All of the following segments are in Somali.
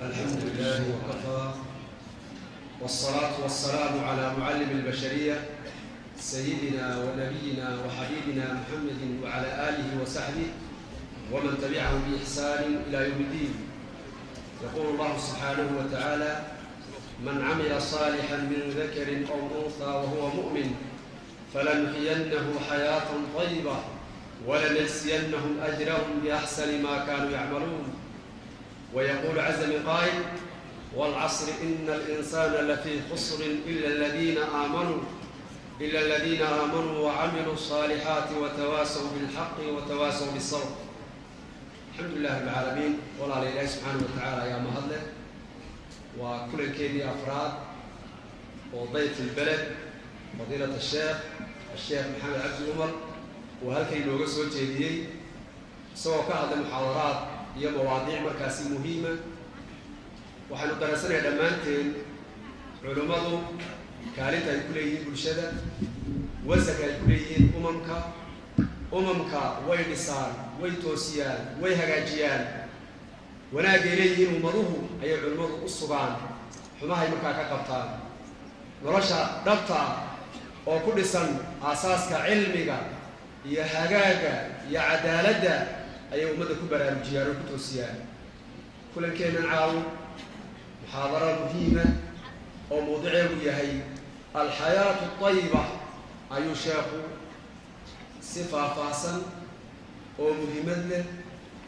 الحمد لله وكفى والصلاة والسلام على معلم البشرية سيدنا ونبينا وحبيبنا محمد وعلى آله وصحبه ومن تبعهم بإحسان إلى يوم الدين يقول الله سبحانه وتعالى من عمل صالحا من ذكر أو أنثى وهو مؤمن فلنحيينه حياة طيبة ولنجزينهم أجرهم بأحسن ما كانوا يعملون ويقول عز من قائل والعصر إن الإنسان لفي خسر إلا الذين آمنوا إلا الذين آمنوا وعملوا الصالحات وتواسوا بالحق وتواسوا بالصبر الحمد لله رب العالمين والله لله سبحانه وتعالى يا مهدله وكل كيدي أفراد وضيف البلد فضيلة الشيخ الشيخ محمد عبد الأمر وهل كي لوغس سواء كهذا محاضرات iyo mawaadiic markaasi muhiima waxaynu daraysanayaa dhammaanteen culimmadu kaalinta ay ku leeyihiin bulshada wasanka ay ku leeyihiin umamka umamka way dhisaan way toosiyaan way hagaajiyaan. Wanaagay leeyihiin ummaduhu ayay culimmadu u sugaan xumahay markaa ka qabtaan. Nolosha dhabta oo ku dhisan aasaaska cilmiga iyo hagaaga iyo cadaaladda ayay ummadda ku baraarujiyaan oo ku toosiyaan. Kulankeennan caawo muxaadaro muhiima oo mawduceegu yahay alxayaatu tayiba ayuu sheekhu si faahfaahsan oo muhiimad leh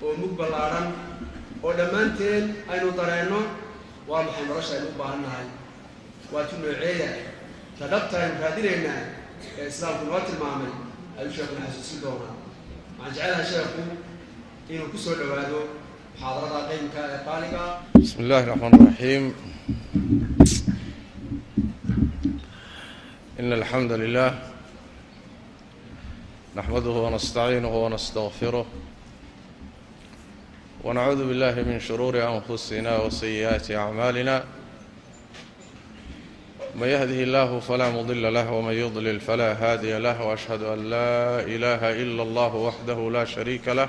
oo mug ballaadhan oo dhammaanteen aynu dareenno waa maxay nolosha aynu u baahan nahay waa tu nooceeya ta dhabta aynu raadinaynaa ee islaamku noo tilmaamay ayuu sheekuna xasuusin doonaa. Waxaan jecelahay sheekhu inuu ku soo dhawaado muxaadarada qeymka ee qaaliga. Bismi illahi raxmaan raxiim ina alxamda lilah naxmaduhu wanastaciinuhu wanastakfiruh wanacuudu billahi min shuruuri anfusina wasayi'aati acmaalina من يهده الله فلا مضل له ومن يضلل فلا هادي له وأشهد أن لا إله إلا الله وحده لا شريك له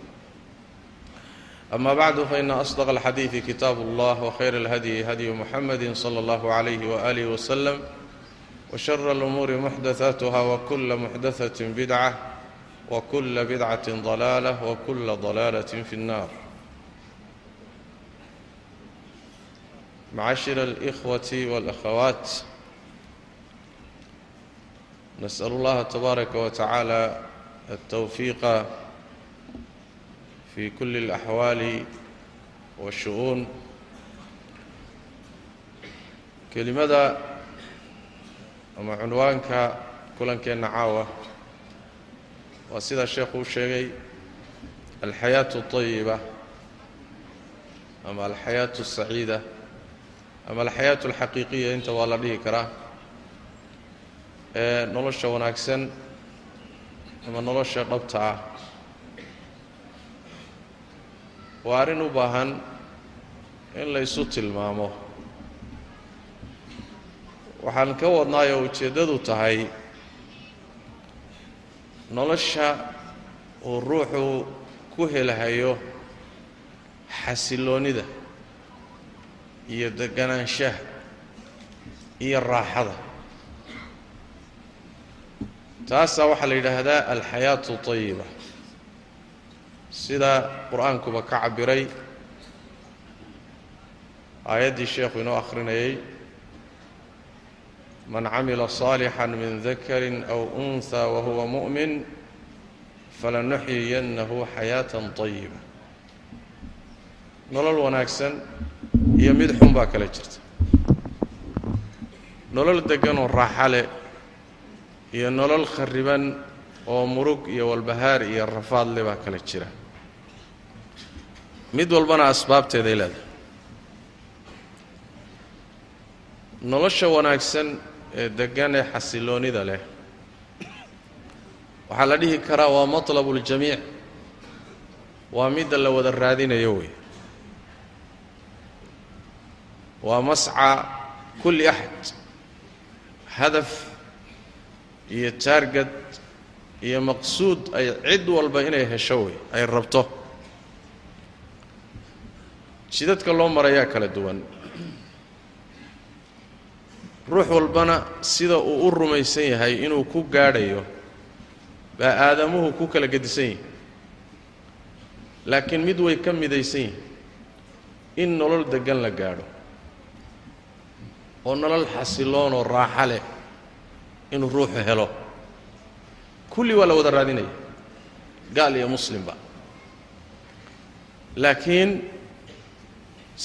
أما بعد فإن أصدق الحديث كتاب الله وخير الهدي هدي محمد صلى الله عليه وآله وسلم وشر الأمور محدثاتها وكل محدثة بدعة وكل بدعة ضلالة وكل ضلالة في النار معاشر الإخوة والأخوات نسأل الله تبارك وتعالى التوفيق في كل الأحوال والشؤون kelimada ama cunwaanka kulankeenna caawa waa sida sheekhu u sheegay alxayaatu اطayiba ama alxayaatu الsaciida ama alxayaatu اlxaqiiqiya inta waa la dhihi karaa ee nolosha wanaagsan ama nolosha dhabta ah waa arrin u baahan in la ysu tilmaamo? Waxaan ka wadnaayoo ujeeddadu tahay nolosha uu ruuxu ku helahayo xasilloonnida iyo deganaanshaha iyo raaxada. Taasaa waxaa la yidhaahdaa alxayaatu tayiba sida qur-aankuba ka cabbiray aayaddii sheekhu inoo akhrinayay man camila صaalixا min dakari aw أnhى wahuwa muؤmin falanuxyiyannahu xayaaةa طayiba nolol wanaagsan iyo mid xun baa kala jirta nolol deganoo raaxa leh iyo nolol khariban oo murug iyo walbahaar iyo rafaad le baa kala jira mid walbana asbaabteeday leedahay. Nolosha wanaagsan ee deggan ee xasiloonnida leh waxaa la dhihi karaa waa matlabu ljamiic waa midda la wada raadinayo wey. Waa masca kulli axad. Hadaf iyo taargad iyo maqsuud ay cid walba inay hesho wey ay rabto jidadka loo marayaa kala duwan ruux walbana sida uu u rumaysan yahay inuu ku gaadhayo baa aadamuhu ku kala gedisan yihiin laakiin mid way ka midaysan yihiin in nolol deggan la gaadho oo nolol xasiloon oo raaxa leh inuu ruuxu helo. Kulli waa la wada raadinaya gaal iyo muslimba laakiin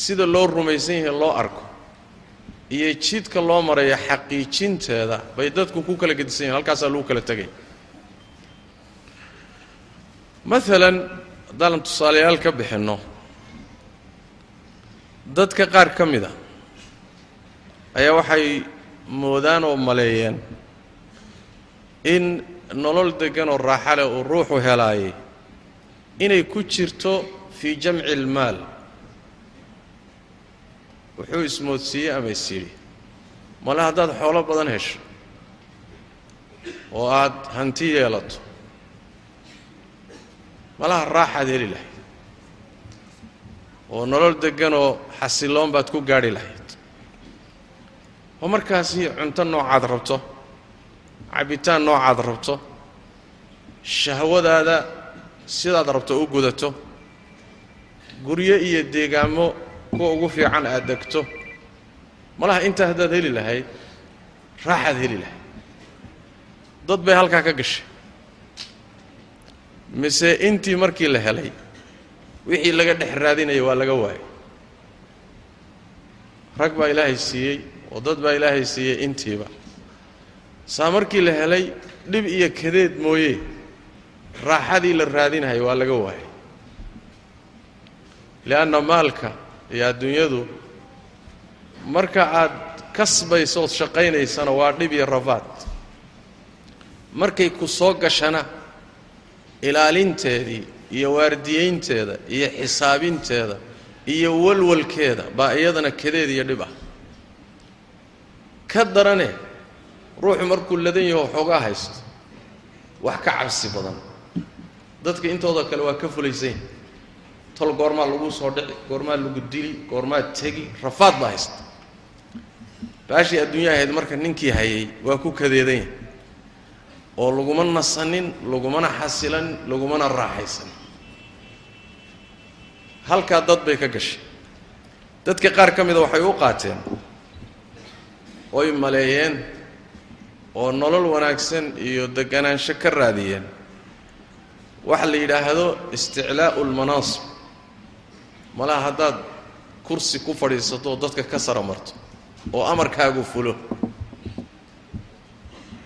sida loo rumaysan yahay loo arko iyo jidka loo maraya xaqiijinteeda bay dadku ku kala gedisan yahin halkaasaa lagu kala tegay maalan haddaanan tusaalayaal ka bixinno dadka qaar ka mid a ayaa waxay moodaan oo maleeyeen in nolol deggan oo raaxa leh uu ruuxu helaayay inay ku jirto fii jamci ilmaal wuxuu ismoodsiiyey ama is male haddaad xoolo badan hesho oo aad hanti yeelato malaha raaxaad heli lahayd oo nolol degganoo xasiloon baad ku gaadhi lahayd. Oo markaasi cunto noocaad rabto cabbitaan noocaad rabto shahwadaada sidaad rabto u gudato guryo iyo deegaamo kuwa ugu fiican aad degto. Malaha intaa haddaad heli lahayd raaxaad heli lahayd. Dad bay halkaa ka gashay. Mise intii markii la helay wixii laga dhex raadinaya waa laga waayay. Rag baa ilaahay siiyey oo dad baa ilaahay siiyey intiiba. Saa markii la helay dhib iyo kadeed mooye raaxadii la raadinahaya waa laga waayay. Li'anna maalka iyo adduunyadu marka aad kasbayso ood shaqaynaysana waa dhib iyo rafaad. Markay ku soo gashana ilaalinteedii iyo waardiyeynteeda iyo xisaabinteeda iyo walwalkeeda baa iyadana kadeed iyo dhib ah. Ka darane ruuxu markuu ladan yaho xoogaa haysto wax ka cabsi badan. Dadka intooda kale waa ka fulaysayn tol goormaa laguu soo dhici goormaa lagu dili goormaa tegi rafaad baa haysta. Baashii adduunya ahayd marka ninkii hayay waa ku kadeedan yahay oo laguma nasanin lagumana xasilan lagumana raaxaysan. Halkaa dad bay ka gashay. Dadka qaar ka mida waxay u qaateen oy maleeyeen oo nolol wanaagsan iyo deganaansho ka raadiyeen. Waxa la yidhaahdo isticlaa'u lmanaasib malaha haddaad kursi ku fadhiisato oo dadka ka sara marto oo amarkaagu fulo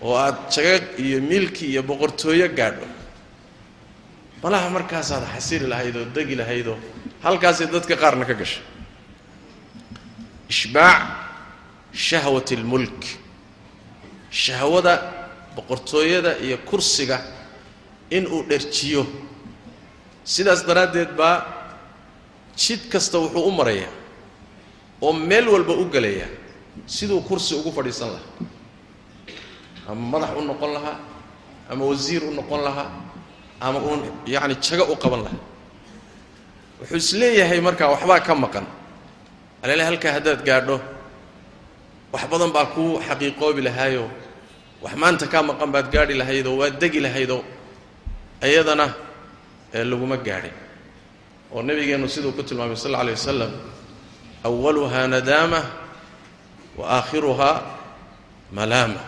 oo aad jagag iyo milki iyo boqortooyo gaadho. Malaha markaasaad xasili lahayd oo degi lahaydoo halkaasay dadka qaarna ka gashay. Ishbaac shahwat اlmulk shahwada boqortooyada iyo kursiga inuu dherjiyo sidaas daraaddeed baa jid kasta wuxuu u marayaa oo meel walba u gelaya siduu kursi ugu fadhiisan lahaa. Ama madax u noqon lahaa ama wasiir u noqon lahaa ama uun yacni jago u qaban lahaa. Wuxuu is leeyahay markaa waxbaa ka maqan. Alele halkaa haddaad gaadho wax badan baa kuu xaqiiqoobi lahaayoo wax maanta kaa maqan baad gaadhi lahaydoo waad degi lahaydoo iyadana laguma gaadhin oo nebigeennu siduu ku tilmaamay sal alla alay wasalam awaluhaa nadaama wa aakhiruhaa malaama.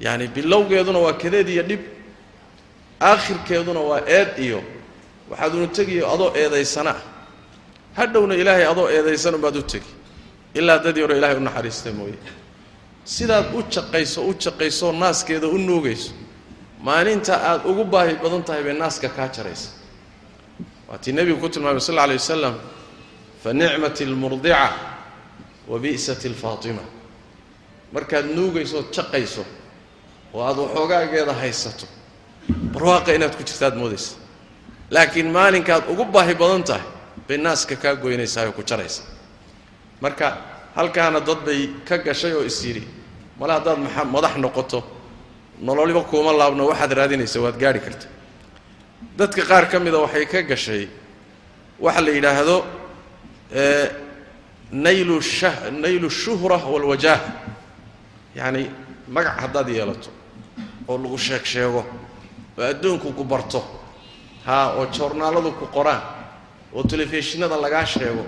Yacni bilowgeeduna waa kadeed iyo dhib aakhirkeeduna waa eed iyo waxaad unu tegiyo adoo eedaysana. Hadhowna ilaahay adoo eedaysan unbaad u tegi ilaa dadii hore ilahay u naxariista mooye. Sidaad u jaqayso u jaqaysoo naaskeeda u nuugayso maalinta aad ugu baahi badan tahay bay naaska kaa jaraysa waatii nebigu ku tilmaamay sal alla alay wasalam fa nicmat almurdica wa bi'sat alfaatima markaad nuugayso ood jaqayso oo aad waxoogaageeda haysato barwaaqa inaad ku jirta aad moodaysa. Laakiin maalinkaad ugu baahi badan tahay bay naaska kaa goynaysaa oo ku jaraysa. Marka halkaana dad bay ka gashay oo is yidhi male haddaad madax noqoto nololiba kuuma laabno waxaad raadinaysa waad gaadhi karta dadka qaar ka mida waxay ka gashay waxa la yidhaahdo naylu sha naylu shuhra walwajaah yacani magac haddaad yeelato oo lagu sheeg sheego oo adduunku ku barto haa oo joornaaladu ku qoraan oo telefishinada lagaa sheego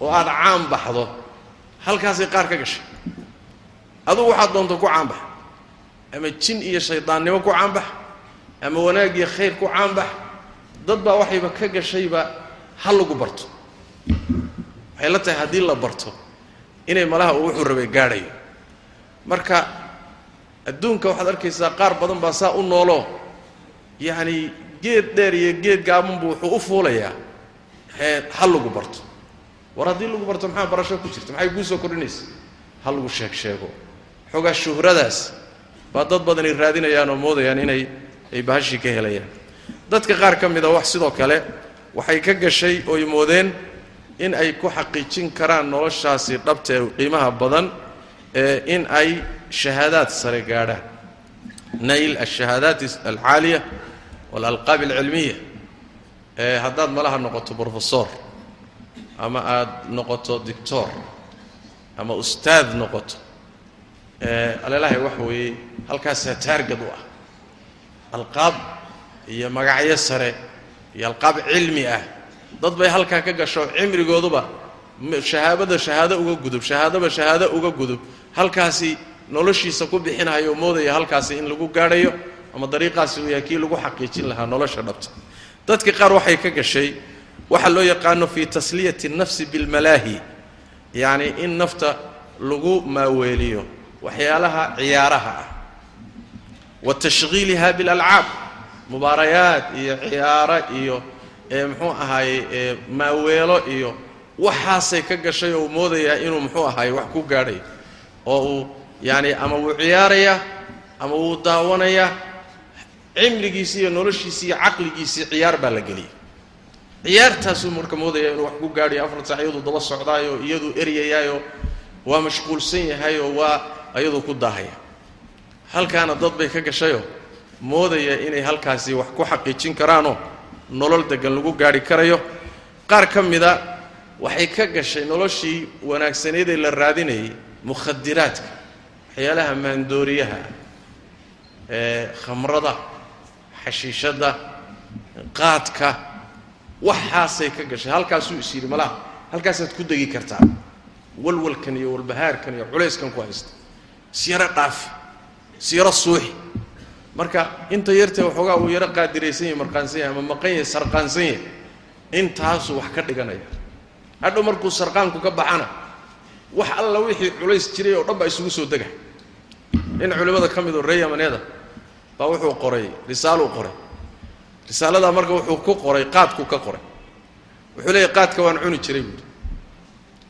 oo aad caan baxdo halkaasay qaar ka gashay. Adugu waxaad doonto ku caanbax ama jin iyo shaydaannimo ku caanbax ama wanaag iyo khayr ku caanbax dad baa waxayba ka gashayba ha lagu barto. Waxay la tahay haddii la barto inay malaha uu wuxuu rabay gaadhayo. Marka adduunka waxaad arkaysaa qaar badan baa saa u nooloo yacani geed dheer iyo geed gaabanbu wuxuu u fuulayaa. Ha lagu barto. War haddii lagu barto maxaa barasho ku jirta? Maxay kuu soo kordhinaysa? Ha lagu sheeg sheego. Xoogaa shuhradaas baa dad badani raadinayaan oo moodayaan inay ay bahashii ka helayaan. Dadka qaar ka mida wax sidoo kale waxay ka gashay ooy moodeen in ay ku xaqiijin karaan noloshaasi dhabta ee qiimaha badan in ay shahaadaad sare gaadhaan. Nayl alshahaadaat alcaaliya waalalqaab alcilmiya. Haddaad malaha noqoto brofesor ama aada noqoto dictor ama ustaad noqoto aleelahay waxa weeye halkaasaa taargad u ah alqaab iyo magacyo sare iyo alqaab cilmi ah. Dad bay halkaa ka gasho cimrigooduba shahaabada shahaado uga gudub shahaadaba shahaado uga gudub. Halkaasi noloshiisa ku bixinayo moodaya halkaasi in lagu gaadhayo ama dariiqaasi uu yahay kii lagu xaqiijin lahaa nolosha dhabta. Dadka qaar waxay ka gashay waxa loo yaqaano fi tasliyati nafsi bilmalaahi yacni in nafta lagu maaweeliyo waxyaalaha ciyaaraha ah wa tashghiiliha bilalcaab mubaarayaad iyo ciyaaro iyo muxuu ahaaye maaweelo iyo waxaasay ka gashay oo uu moodayaa inuu muxuu ahaaye wax ku gaadhayo oo uu yacani ama wuu ciyaarayaa ama wuu daawanayaa cimrigiisii iyo noloshiisii iyo caqligiisii ciyaar baa la geliyay ciyaartaasuu marka moodaya inuu wax ku gaadhayo afar saac iyaduu daba socdaayo iyaduu eryayaayo waa mashquulsan yahayoo waa iyaduu ku daahaya halkaana dad bay ka gashayoo moodaya inay halkaasi wax ku xaqiijin karaanoo nolol deggan lagu gaadhi karayo. Qaar ka mida waxay ka gashay noloshii wanaagsaneedee la raadinayay mukhadiraadka waxyaalaha maandooriyaha ee khamrada xashiishadda qaadka waxaasay ka gashay. Halkaasuu is yidhi malaha halkaasaad ku degi kartaa. Walwalkan iyo walbahaarkan iyo culayskan ku haysta. Siyaro dhaafi siyaro suuxi. Marka inta yartee waxoogaa uu yaro qaadiraysan yahay marqaansan yahay ama maqan yahay sarqaansan yahay intaasuu wax ka dhiganaya. Hadhow markuu sarqaanku ka baxana wax alla wixii culays jiray oo dhan baa isugu soo dega. Nin culimmada ka midoo ree yamaneeda baa wuxuu qoray risaaluu qoray. Risaaladaa marka wuxuu ku qoray qaadku ka qoray. Wuxuu leeyahy qaadka waan cuni jiray buuhi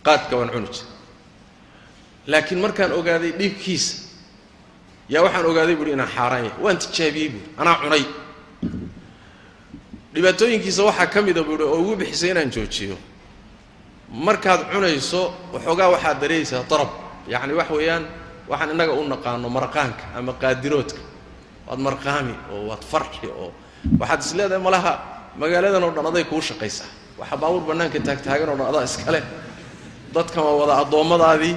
qaadka waan cuni jiray. Laakiin markaan ogaaday dhiibkiisa yaa waxaan ogaaday buuhi inaan xaaraan yahay waan tijaabiyey buuhi anaa cunay. Dhibaatooyinkiisa waxaa ka mida buuhi oo ugu bixisay inaan joojiyo. Markaad cunayso waxoogaa waxaad dareeyeysaa darab. Yacni wax weeyaan waxaan innaga u naqaano marqaanka ama qaadiroodka. Waad marqaami oo waad farxi oo waxaad is malaha magaaladan oo dhan aday kuu shaqaysaa. Waxa baabuur bannaanka taagtaagan oo dhan adaa iskale dadkan waa wada addoommadaadii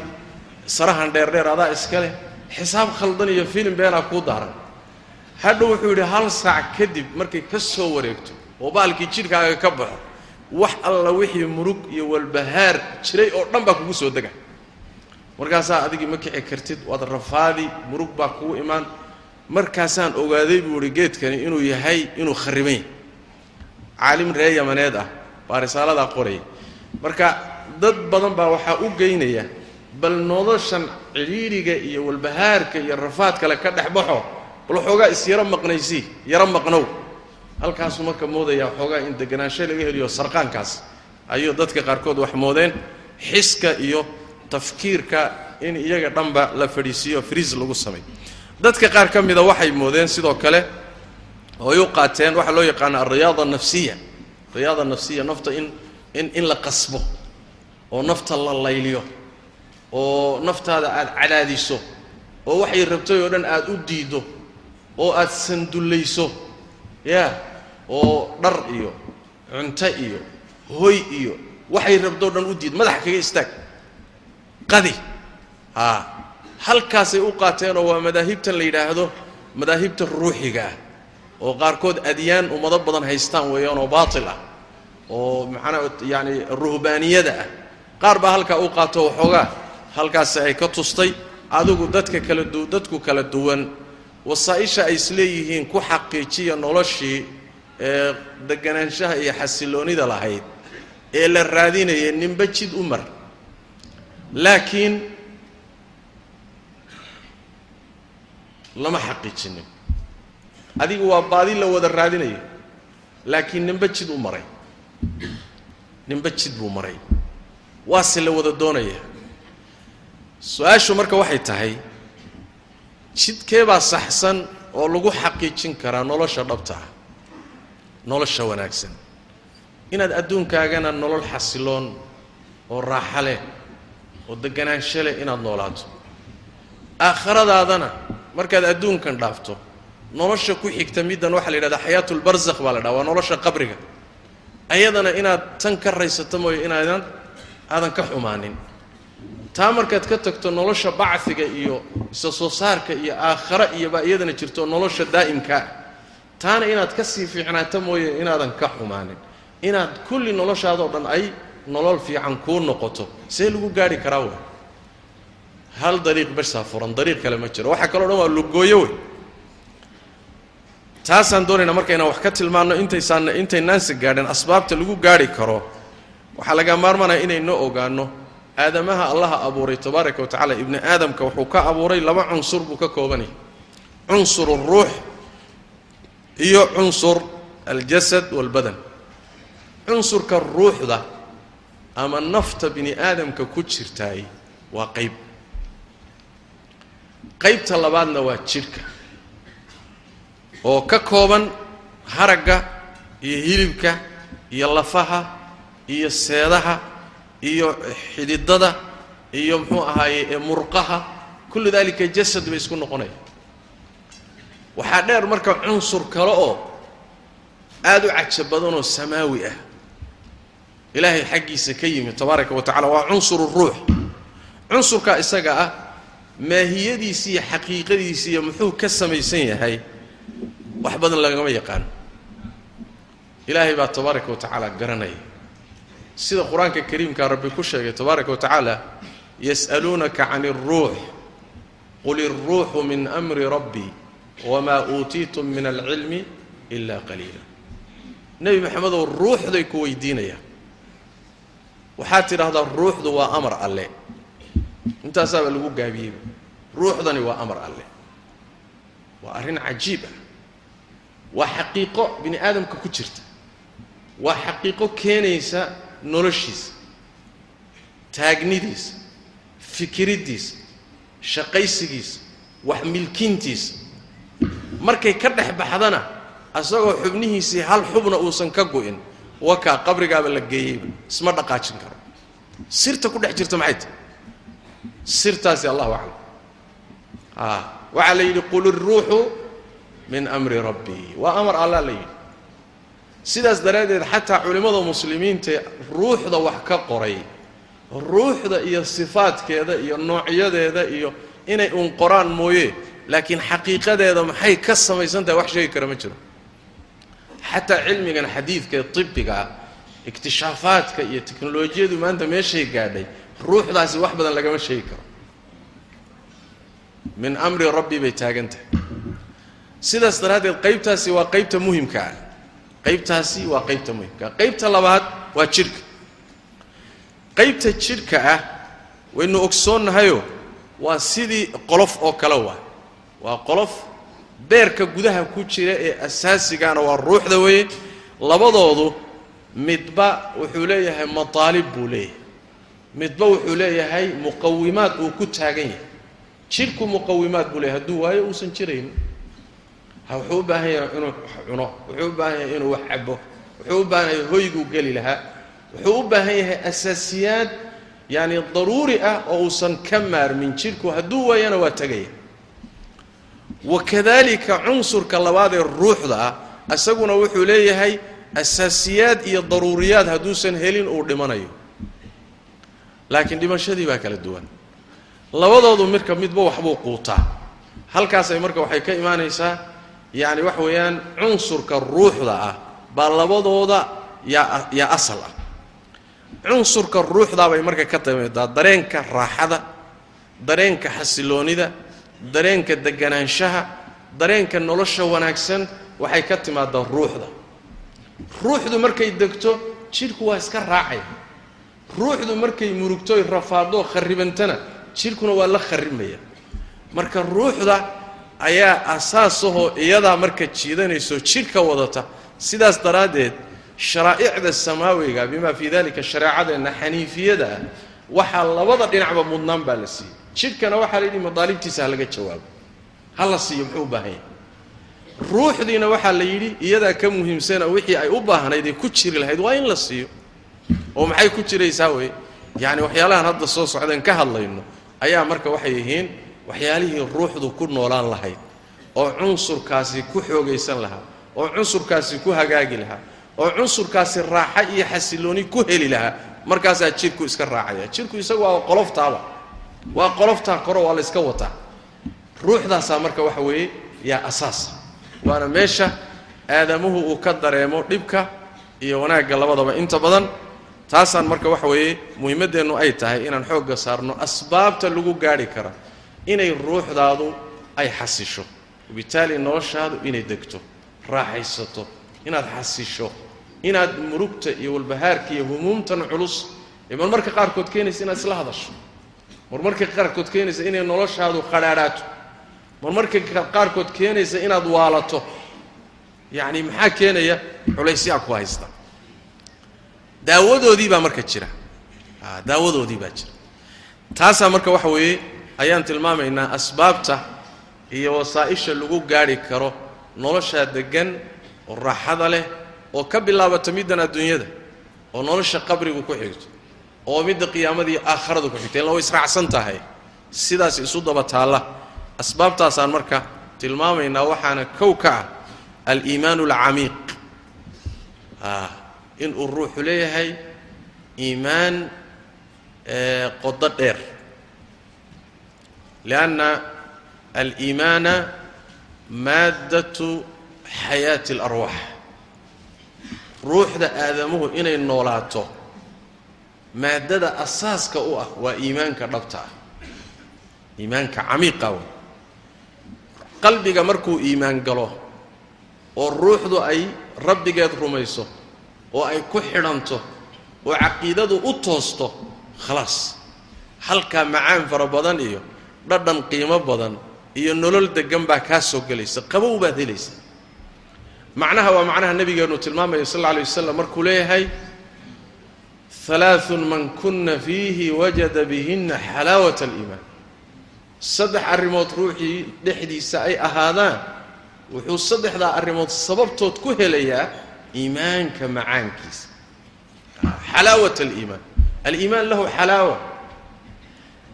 sarahan dheerdheer adaa iskale xisaab khaldan iyo filim beenaa kuu daaran. Hadhow wuxuu yidhi hal saac kadib markay ka soo wareegto oo baalkii jidhkaaga ka baxo wax alla wixii murug iyo walbahaar jiray oo dhan baa kugu soo dega. Markaasaa adigii ma kici kartid waad rafaadi murug baa kugu imaan. Markaasaan ogaaday buu ihi geedkani inuu yahay inuu kharriban yahay caalim ree yamaneed ah baa risaaladaa qoraya marka dad badan baa waxaa u geynaya bal noloshan cidhiidhiga iyo walbahaarka iyo rafaad kale ka dhex baxo bal waxoogaa is yaro maqnaysii yaro maqnow. Halkaasuu marka moodaya waxoogaa in deganaansho laga heliyo sarqaankaas. Ayuu dadka qaarkood wax moodeen xiska iyo tafkiirka in iyaga dhanba la fadhiisiiyo friis lagu sameeyo dadka qaar ka mida waxay moodeen sidoo kale ooy u qaateen waxaa loo yaqaana alriyaada anafsiya riyaada nafsiya nafta in in in la qasbo oo nafta la layliyo oo naftaada aada cadaadiso oo waxay rabtay oo dhan aada u diiddo oo aada sandullayso yaa oo dhar iyo cunto iyo hoy iyo waxay rabtoo dhan u diid. Madaxa kaga istaag. Qadi. Haa halkaasay u qaateenoo waa madaahibtan la yidhaahdo madaahibta ruuxiga ah oo qaarkood adyaan ummado badan haystaan weeyaan oo baatil ah oo macnaa yaani ruhbaaniyada ah. Qaar baa halkaa u qaato waxoogaa halkaasi ay ka tustay adigu dadka kala du dadku kala duwan wasaa-isha ay isleeyihiin ku xaqiijiya noloshii ee deganaanshaha iyo xasiloonida lahayd ee la raadinaya ninba jid u mar. Laakiin lama xaqiijinin. Adigu waa baadi la wada raadinayo laakiin ninba jid u maray. Ninba jid buu maray. Waase la wada doonaya su'aashu marka waxay tahay jidkeebaa saxsan oo lagu xaqiijin karaa nolosha dhabta ah nolosha wanaagsan. Inaad adduunkaagana nolol xasiloon oo raaxa leh oo deganaansho leh inaad noolaato. Aakhiradaadana markaad adduunkan dhaafto nolosha ku xigta middan waxaa la yidhahdaa xayaatulbarzakh baa la dhaha waa nolosha qabriga. Ayadana inaad tan ka raysato mooyo inaadan aadan ka xumaanin taa markaad ka tagto nolosha bacfiga iyo isa soo saarka iyo aakhare iyobaa iyadana jirto nolosha daa'imkaa taana inaad ka sii fiicnaato mooye inaadan ka xumaanin. Inaad kulli noloshaadoo dhan ay nolol fiican kuu noqoto. See lagu gaarhi karaa wey hal dariiq barsaa furan dariiq kale ma jiro. Waxaa kaloo dhan waa lugooyo wey taasaan doonaynaa marka inaan wax ka tilmaanno intaysaan intaynaansa gaadhin asbaabta lagu gaarhi karo. Waxaa laga maarmanaya inayno ogaanno aadamaha allaha abuuray tabaaraka wa tacala ibni aadamka wuxuu ka abuuray laba cunsur buu ka koobanayay cunsur alruux iyo cunsur aljasad walbadan. Cunsurka ruuxda ama nafta bini aadamka ku jirtaay waa qayb. Qaybta labaadna waa jidhka oo ka kooban haragga iyo hilibka iyo lafaha iyo seedaha iyo xididada iyo muxuu ahaaye murqaha kullu dalika jasad bay isku noqonaya waxaa dheer marka cunsur kale oo aada u caja badanoo samaawi ah ilaahay xaggiisa ka yimid tabaaraka wa tacala waa cunsuru ruux. Cunsurka isaga ah maahiyadiisi iyo xaqiiqadiisi iyo muxuu ka samaysan yahay wax badan lagama yaqaano ilaahay baa tabaaraka wa tacaala garanaya sida qur'aanka kariimkaa rabbi ku sheegay tabaaraka wa tacaala yas'aluunaka can اlruux qul iلruuxu min amri rabbii wamaa uutiitum min alcilmi ila qaliila. Nebi maxamedow ruuxday ku weydiinayaan waxaad tidhaahdaa ruuxdu waa amar alle. Intaasaaba lagu gaabiyeyba ruuxdani waa amar alle. Waa arrin cajiib ah. Waa xaqiiqo bini aadamka ku jirta. Waa xaqiiqo keenaysa noloshiisa taagnidiisa fikiriddiisa shaqaysigiisa wax milkintiisa markay ka dhex baxdana asagoo xubnihiisii hal xubna uusan ka go'in wakaa qabrigaaba la geeyeyba isma dhaqaajin karo. Sirta ku dhex jirta maxay tahay? Sirtaasi allahu aclam. A waxaa la yidhi qul iruuxu min amri rabbii waa amar allah la yidhi sidaas daraaddeed xataa culimmada muslimiintae ruuxda wax ka qoray ruuxda iyo sifaadkeeda iyo noocyadeeda iyo inay uun qoraan mooye laakiin xaqiiqadeeda maxay ka samaysan tahay wax sheegi kara ma jiro. Xataa cilmigan xadiidka ee tibiga ah ikhtishaafaadka iyo teknolojiyadu maanta meeshay gaadhay ruuxdaasi wax badan lagama sheegi karo. Min amri rabbi bay taagan tahay sidaas daraaddeed qaybtaasi waa qaybta muhimka ah qaybtaasi waa qaybta muhimka qaybta labaad waa jidhka qaybta jidhka ah waynu ogsoonnahayoo waa sidii qolof oo kale waa. Waa qolof beerka gudaha ku jira ee asaasigaana waa ruuxda weeye. Labadoodu midba wuxuu leeyahay mataalib buu leeyahay. Midba wuxuu leeyahay muqawimaad uu ku taagan yahay. Jidhku muqawimaad buu leeyahay. Hadduu waayo uusan jirayn wuxuu u baahan yahay inuu cuno wuxuu u baahan yahay inuu wax cabo wuxuu u baahan yahay hoyguu geli lahaa wuxuu u baahan yahay asaasiyaad yacni daruuri ah oo uusan ka maarmin jidhku hadduu waayana waa tegaya wakadalika cunsurka labaad ee ruuxda ah isaguna wuxuu leeyahay asaasiyaad iyo daruuriyaad hadduusan helin uu dhimanayo. Laakiin dhimashadii baa kala duwan. Labadoodu midka midba waxbuu quutaa. Halkaasay marka waxay ka imaanaysaa yacni waxa weeyaan cunsurka ruuxda ah baa labadooda yaa yaa asal ah. Cunsurka ruuxdaa bay marka ka timaadaa dareenka raaxada dareenka xasiloonida dareenka deganaanshaha dareenka nolosha wanaagsan waxay ka timaadaa ruuxda. Ruuxdu markay degto jidhku waa iska raacaya ruuxdu markay murugtoy rafaadoo kharribantana jidhkuna waa la kharrimaya marka ruuxda ayaa asaasahoo iyadaa marka jiidanayso jidhka wadata sidaas daraaddeed sharaa'icda samaawiga bimaa fii dalika shareecadeenna xaniifiyada ah waxaa labada dhinacba mudnaan baa la siiyey. Jidhkana waxaa la yidhi madaalibtiisa ha laga jawaabo. Ha la siiyo muxuu u baahan yahay ruuxdiina waxaa la yidhi iyadaa ka muhiimsana wixii ay u baahnayd ee ku jiri lahayd waa in la siiyo. Oo maxay ku jiraysaa wey yacni waxyaalahan hadda soo socdeen ka hadlayno ayaa marka waxay yihiin waxyaalihii ruuxdu ku noolaan lahayd oo cunsurkaasi ku xoogaysan lahaa oo cunsurkaasi ku hagaagi lahaa oo cunsurkaasi raaxa iyo xasilooni ku heli lahaa markaasaa jidhku iska raacaya. Jidhku isagu waa qoloftaaba. Waa qoloftaa koro waa la yska wataa. Ruuxdaasaa marka waxa weeye yaa asaasa waana meesha aadamuhu uu ka dareemo dhibka iyo wanaagga labadaba. Inta badan taasaan marka waxa weeye muhiimaddeennu ay tahay inaan xoogga saarno asbaabta lagu gaadhi kara inay ruuxdaadu ay xasisho. Wabitaali noloshaadu inay degto. Raaxaysato. Inaad xasisho. Inaad murugta iyo walbahaarka iyo humuumtan culus ee marmarka qaarkood keenaysa inaad isla hadasho. Marmarka qaarkood keenaysa inay noloshaadu qadhaadhaato. Marmarka qaarkood keenaysa inaad waalato. Yacni maxaa keenaya? Culaysyaa ku haysta. Daawadoodii baa marka jira. Daawadoodii baa jira. Taasaa marka waxa weeye ayaan tilmaamaynaa asbaabta iyo wasaa'isha lagu gaadhi karo noloshaa deggan oo raaxada leh oo ka bilaabata middan adduunyada oo nolosha qabrigu ku xigto oo midda qiyaamadii aakharadu ku xigta illa way israacsan tahay. Sidaas isu daba taalla. Asbaabtaasaan marka tilmaamaynaa waxaana kow ka ah aliimaanu alcamiiq inuu ruuxu leeyahay iimaan qodo dheer lianna aliimaana maaddatu xayaati اlarwaax ruuxda aadamuhu inay noolaato maaddada asaaska u ah waa iimaanka dhabta ah iimaanka camiiqa wey qalbiga markuu iimaan galo oo ruuxdu ay rabbigeed rumayso oo ay ku xidhanto oo caqiidadu u toosto khalaas halkaa macaan fara badan iyo dhadhan qiimo badan iyo nolol deggan baa kaa soo gelaysa qabow baad helaysa. Macnaha waa macnaha nebigeennu tilmaamaya sal alla alay wasalam markuu leeyahay halaaثun man kuna fiihi wajada bihinna xalaawata aliimaan. Saddex arrimood ruuxii dhexdiisa ay ahaadaan wuxuu saddexdaa arrimood sababtood ku helayaa iimaanka macaankiisa. Xalaawat aliimaan. Aliimaan lahu xalaawa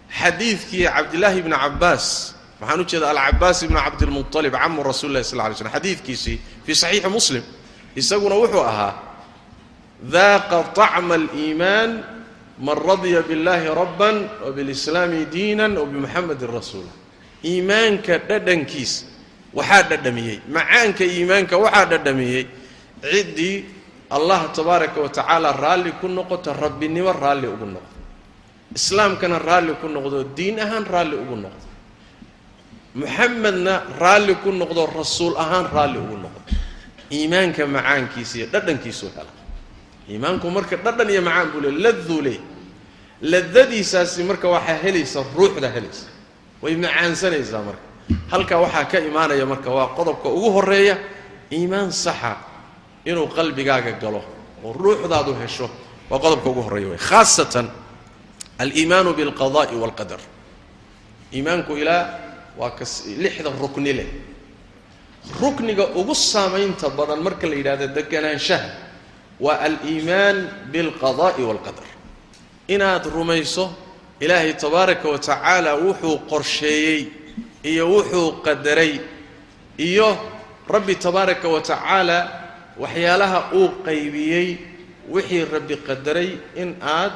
xadiidkii cabdilaahi ibni cabaas waxaan u jeeda alcabaas ibnu cabdilmualib camu rasuuli lahi sal lay slm xadiidkiisii fii saxiixi muslim. Isaguna wuxuu ahaa daaqa طacma aliimaan man radya biاllaahi rabban wabilislaami diinan wabmuxamedin rasuula iimaanka dhadhankiisa waxaa dhadhamiyey macaanka iimaanka waxaa dhadhamiyey. Ciddii allah tabaaraka wa tacaala raalli ku noqota rabbinimo raalli ugu noqo islaamkana raalli ku noqdo diin ahaan raalli ugu noqdo. Muxamedna raalli ku noqdo rasuul ahaan raalli ugu noqdo. Iimaanka macaankiisa iyo dhadhankiisuu hela. Iimaanku marka dhadhan iyo macaan buu le laduu leey ladadiisaasi marka waxaa helaysa ruuxda helaysa. Way macaansanaysaa marka. Halkaa waxaa ka imaanaya marka waa qodobka ugu horreeya iimaan saxa inuu qalbigaaga galo oo ruuxdaadu hesho. Waa qodobka ugu horreeya wey khaasatan aliimaanu bilqada'i walqadar. Iimaanku ilaa waa kas lixda rukni leh. Rukniga ugu saamaynta badan marka la yidhahdo deganaanshaha waa aliimaan bilqada'i walqadar. Inaad rumayso ilaahay tabaaraka wa tacaala wuxuu qorsheeyey iyo wuxuu qadaray iyo rabbi tabaaraka wa tacaala waxyaalaha uu qaybiyey wixii rabbi qadaray in aad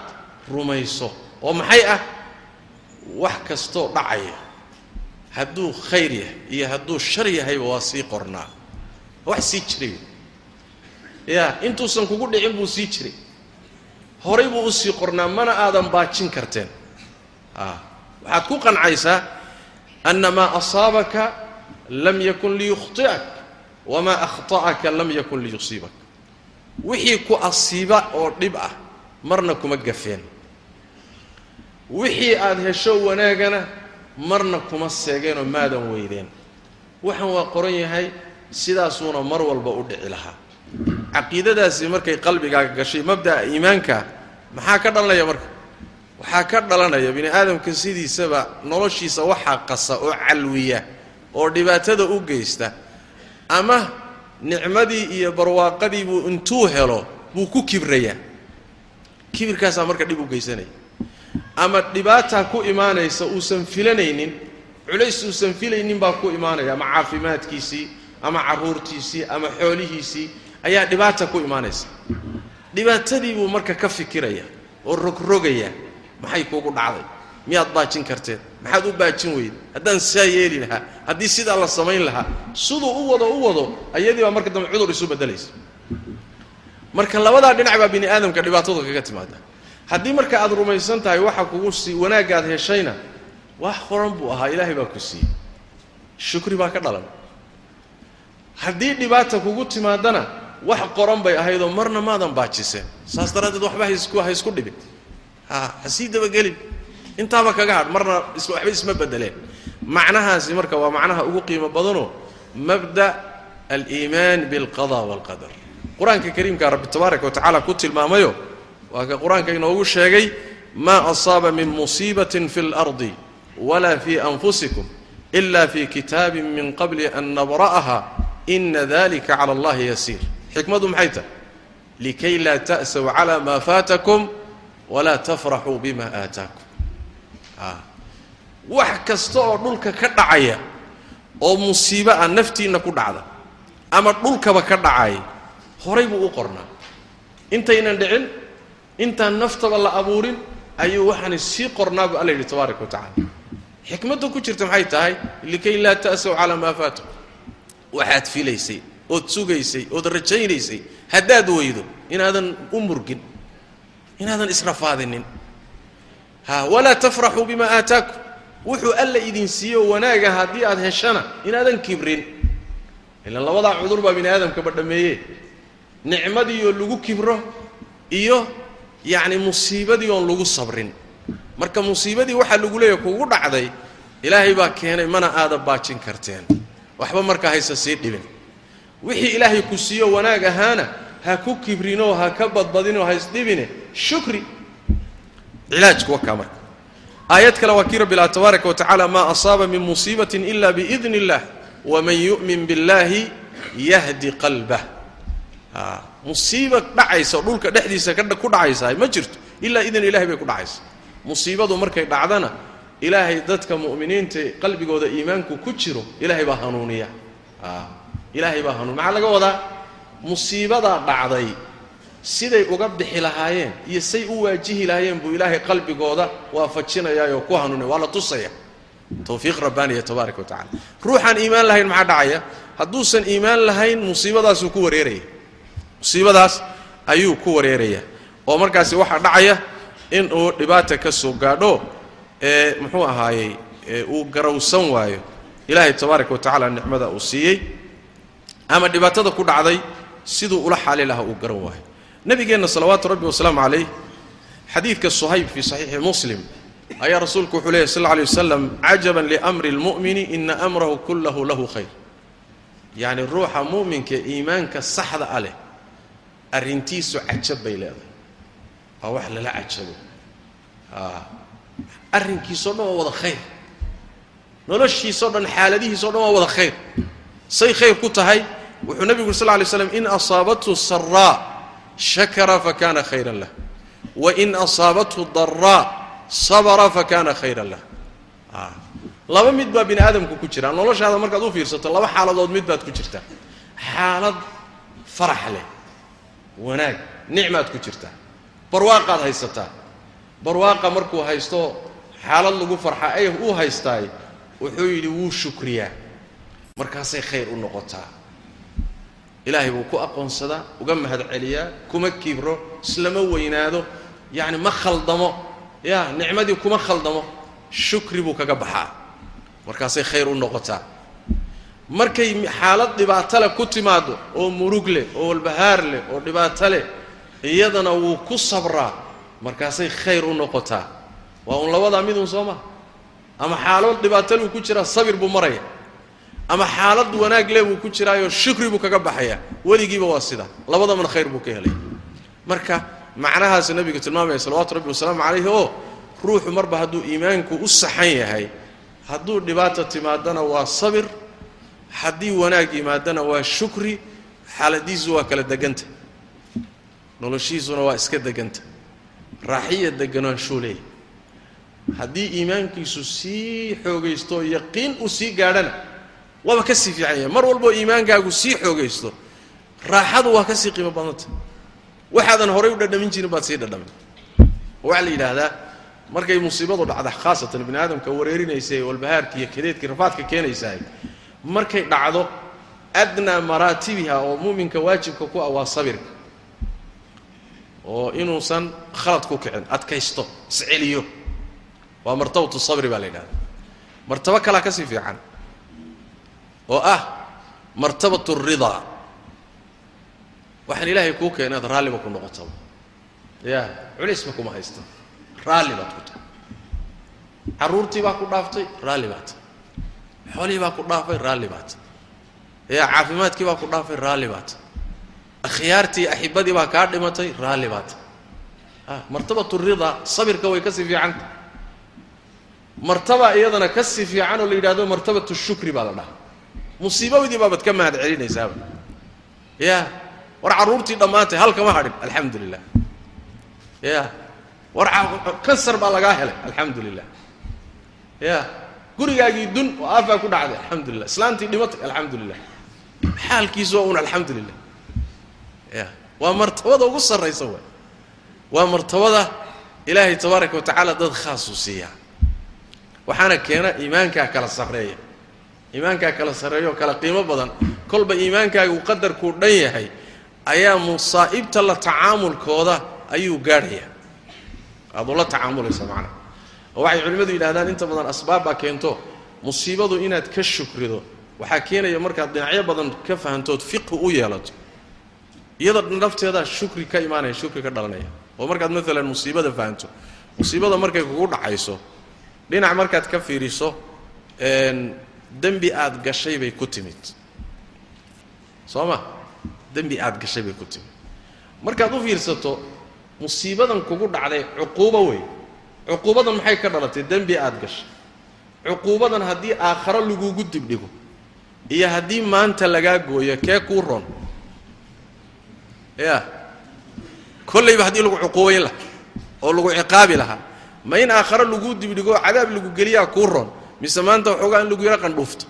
rumayso oo maxay ah? Wax kastoo dhacaya. Hadduu khayr yahay iyo hadduu shar yahayba waa sii qornaa. Wax sii jiray. Ya intuusan kugu dhicin buu sii jiray. Horay buu u sii qornaa mana aadan baajin karteen. A waxaad ku qancaysaa ana maa asaabaka lam yakun liyukhطi'ak wamaa akhta'aka lam yakun liyusiibak. Wixii ku asiiba oo dhib ah marna kuma gafeen wixii aad hesho wanaagana marna kuma seegeenoo maadan weydeen. Waxaan waa qoran yahay sidaasuuna mar walba u dhici lahaa. Caqiidadaasi markay qalbigaaga gashay mabda'a iimaanka maxaa ka dhalanaya marka? Waxaa ka dhalanaya bini aadamka sidiisaba noloshiisa waxaa qasa oo calwiya oo dhibaatada u geysta. Ama nicmadii iyo barwaaqadii buu intuu helo buu ku kibrayaa. Kibirkaasaa marka dhib u geysanaya ama dhibaataa ku imaanaysa uusan filanaynin culays uusan filaynin baa ku imaanaya. Ama caafimaadkiisii ama carruurtiisii ama xoolihiisii ayaa dhibaata ku imaanaysa. Dhibaatadii buu marka ka fikiraya oo rogrogaya maxay kuugu dhacday? Miyaad baajin karteen maxaad u baajin weyde haddaan saa yeeli lahaa haddii sidaa la samayn lahaa siduu u wado u wado ayadii baa marka dambe cudur isu beddelaysa. Marka labadaa dhinac baa bini aadamka dhibaatadu kaga timaada haddii marka aad rumaysan tahay waxa kugu sii wanaaggaad heshayna wax qoran buu ahaa ilaahay baa ku siiyey. Shukri baa ka dhalan. Haddii dhibaata kugu timaadana wax qoran bay ahaydoo marna maadan baajiseen. Saas daraaddeed waxba haisku ha dhibin. Ha ha sii dabagelin. Intaaba kaga hadh marna waxba isma beddeleen macnahaasi marka waa macnaha ugu qiimo badanoo mabda aliimaan bilqada waalqadar qur'aanka kariimkaa rabbi tabaaraka wa ku tilmaamayo waa ka qur'aanka inoogu sheegay maa asaaba min musiibatin fi اlardi wala fi anfusikum ila fi kitaabin min qabli an nabra'aha ina dalika cala allahi yasiir. Xikmadu maxay tahay? Likay laa ta'saw cala maa faatakum walaa tafraxuu bima aataakum. Wax kasta oo dhulka ka dhacaya oo musiibo ah naftiinna ku dhacda ama dhulkaba ka dhacaya horay buu u qornaa. Intaynan dhicin intaan naftaba la abuurin ayuu waxaani sii qornaa bu alla yidhi tabaaraka wa tacala xikmadda ku jirta maxay tahay? Likay laa ta'saw calaa maa faatakum. Waxaad filaysay ood sugaysay ood rajaynaysay haddaad weydo inaadan u murgin inaadan israfaadinin ha walaa tafraxuu bima aataakum. Wuxuu alla idin siiyo wanaaga haddii aad heshana inaadan kibrin. Ilaan labadaa cudur baa bini aadamkaba dhammeeye nicmadii oo lagu kibro iyo yacni musiibadii oon lagu sabrin. Marka musiibadii waxaa lagu leeyahy kugu dhacday ilaahay baa keenay mana aada baajin karteen. Waxba markaa haysa sii dhibin. Wixii ilaahay ku siiyo wanaag ahaana ha ku kibrinoo ha ka badbadinoo ha isdhibine shukri. Cilaajku wakaa marka. Aayad kale waa kii rabbi ilaha tabaaraka wa tacaala maa asaaba min musiibatin ila biidni illah waman yu'min biاllahi yahdi qalbah musiiba dhacaysa oo dhulka dhexdiisa ku dhacaysaa ma jirto. Ilaa idin ilahay bay ku dhacaysa. Musiibadu markay dhacdana ilaahay dadka mu'miniinta qalbigooda iimaanku ku jiro ilaahay baa hanuuniya a ilaahay baa hanuuniya maxaa laga wadaa? Musiibadaa dhacday siday uga bixi lahaayeen iyo say u waajihi lahaayeen buu ilaahay qalbigooda waafajinayaayoo ku hanuunaya waa la tusaya. Tawfiiq rabbaaniya tabaaraka wa tacala ruuxaan iimaan lahayn maxaa dhacaya? Hadduusan iimaan lahayn musiibadaasuu ku wareeraya musiibadaas ayuu ku wareeraya. Oo markaasi waxaa dhacaya in uu dhibaata ka soo gaadho ee muxuu ahaayey uu garawsan waayo. Ilaahay tabaaraka wa tacaala nicmada uu siiyey. Ama dhibaatada ku dhacday siduu ula xaali lahaa uu garan waayo. Nabigeenna salawaatu rabbi wasalaamu calayh xadiidka suhayb fii saxiixi muslim ayaa rasuulku wuxuu leeyahy sal lla alay wasalam cajaban liamri lmu'mini ina amrahu kullahu lahu khayr. Yacni ruuxa mu'minka iimaanka saxda a leh arrintiisu cajab bay leedahay. Waa wax lala cajabo. Arrinkiisao dhan waa wada khayr. Noloshiisao dhan xaaladihiisao dhan waa wada khayr. Say khayr ku tahay wuxuu nebigu uri lay slam in asaabathu saraa shakara fakana khayran lah. Wain asaabathu daraa sabra fakana khayran lah. Laba mid baa bini aadamku ku jira. Noloshaada markaad u fiirsato laba xaaladood mid baad ku jirtaa xaalad farax leh wanaag. Nicmaad ku jirtaa barwaaqaad haysataa barwaaqa markuu haysto xaalad lagu farxa ay uu haystaay. Wuxuu yidhi wuu shukriyaa. Markaasay khayr u noqotaa. Ilaahay buu ku aqoonsadaa uga mahadceliyaa kuma kibro islama weynaado. Yacni ma khaldamo. Ya nicmadii kuma khaldamo. Shukri buu kaga baxaa. Markaasay khayr u noqotaa markay xaalad dhibaato leh ku timaado oo murug leh oo walbahaar leh oo dhibaato leh iyadana wuu ku sabraa. Markaasay khayr u noqotaa. Waa un labadaa midun soo maa ama xaalad dhibaato luu ku jiraa sabir buu maraya. Ama xaalad wanaag leh buu ku jiraayoo shukri buu kaga baxaya. Weligiiba waa sida. Labadamana khayr buu ka helay. Marka macnahaas nabigu tilmaamaya salawatu rabbi wasalaamu calayhi oo ruuxu marba hadduu iimaanku u saxan yahay hadduu dhibaata timaadana waa sabir haddii wanaag yimaadana waa shukri xaaladiisu waa kala deganta. Noloshiisuna waa iska deganta. Raaxiya deganaanshuuu leeyahy haddii iimaankiisu sii xoogaysto oo yaqiin uu sii gaadhana waaba ka sii fiican yahay. Mar walboo iimaankaagu sii xoogaysto raaxadu waa ka sii qiimo badanta waxaadan horay u dhadhamin jirin baad sii dhadhamin. Waxaa la yidhaahdaa markay musiibadu dhacda khaasatan bini aadamka wareerinaysa ee walbahaarka iyo kadeedkii rafaadka keenaysahay markay dhacdo adnaa maraatibiha oo muuminka waajibka ku ah waa sabirka. Oo inuusan khalad ku kicin adkaysto isceliyo. Waa martabatu sabri baa la yidhahda martabo kalaa ka fiican. Oo ah martabatu ridaa waxaan ilaahay kuu keena inaad raalliba ku noqotaba ya culisba kuma haysta raalli baad ku tahay carruurtii baa ku dhaaftay raalli baa tahay xoolihii baa ku dhaafay raalli baa tahay ya caafimaadkii baa ku dhaafay raalli baa tahay akhyaartii axibadii baa kaa dhimatay raalli baa tahay a martabatu ridaa sabirka way ka sii fiicanta martaba iyadana ka sii fiican oo la yidhahdo martabatu shukri baa la dhahaa. Musiibadii baabaad ka mahad celinaysaaba ya war carruurtii dhammaantay hal kama hadhin alxamdu lilah ya war kansar baa lagaa helay alxamdu lilah ya gurigaagii dun oo aafaa ku dhacday alxamdu lilah islaantii dhimatay alxamdu lilah xaalkiisu waa un alxamdu lilah ya waa martabada ugu sarraysa waay waa martabada ilaahay tabaaraka wa tacaala dad khaasuu siiyaa waxaana keena iimaankaa kala sarreeya. Iimaankaa kala sarreeya oo kala qiimo badan. Kolba iimaankaagu qadarkuu dhan yahay ayaa musaa'ibta la tacaamulkooda ayuu gaadhayaa. Aad ula tacaamulaysa macnaha oo waxay culimmadu yidhahdaan inta badan asbaab baa keento. Musiibadu inaad ka shukrido. Waxaa keenaya markaad dhinacyo badan ka fahantood fiqhi u yeelato. Iyada nafteedaa shukri ka imaanaya shukri ka dhalanaya. Oo markaad maalan musiibada fahanto. Musiibada markay kugu dhacayso dhinac markaad ka fiiriso dembi aad gashay bay ku timid. Soo ma? Dembi aad gashay bay ku timid. Markaad u fiirsato musiibadan kugu dhacday cuquubo wey cuquubadan maxay ka dhalatay? Dembi aad gashay. Cuquubadan haddii aakharo lagugu dibdhigo iyo haddii maanta lagaa gooyo kee kuu ron ya kollayba haddii lagu cuquubayn lahaa oo lagu ciqaabi lahaa ma in aakharo laguu dibdhigo cadaab lagu geliyaa kuu ron mise maanta waxoogaa in lagu yaro qandhuufto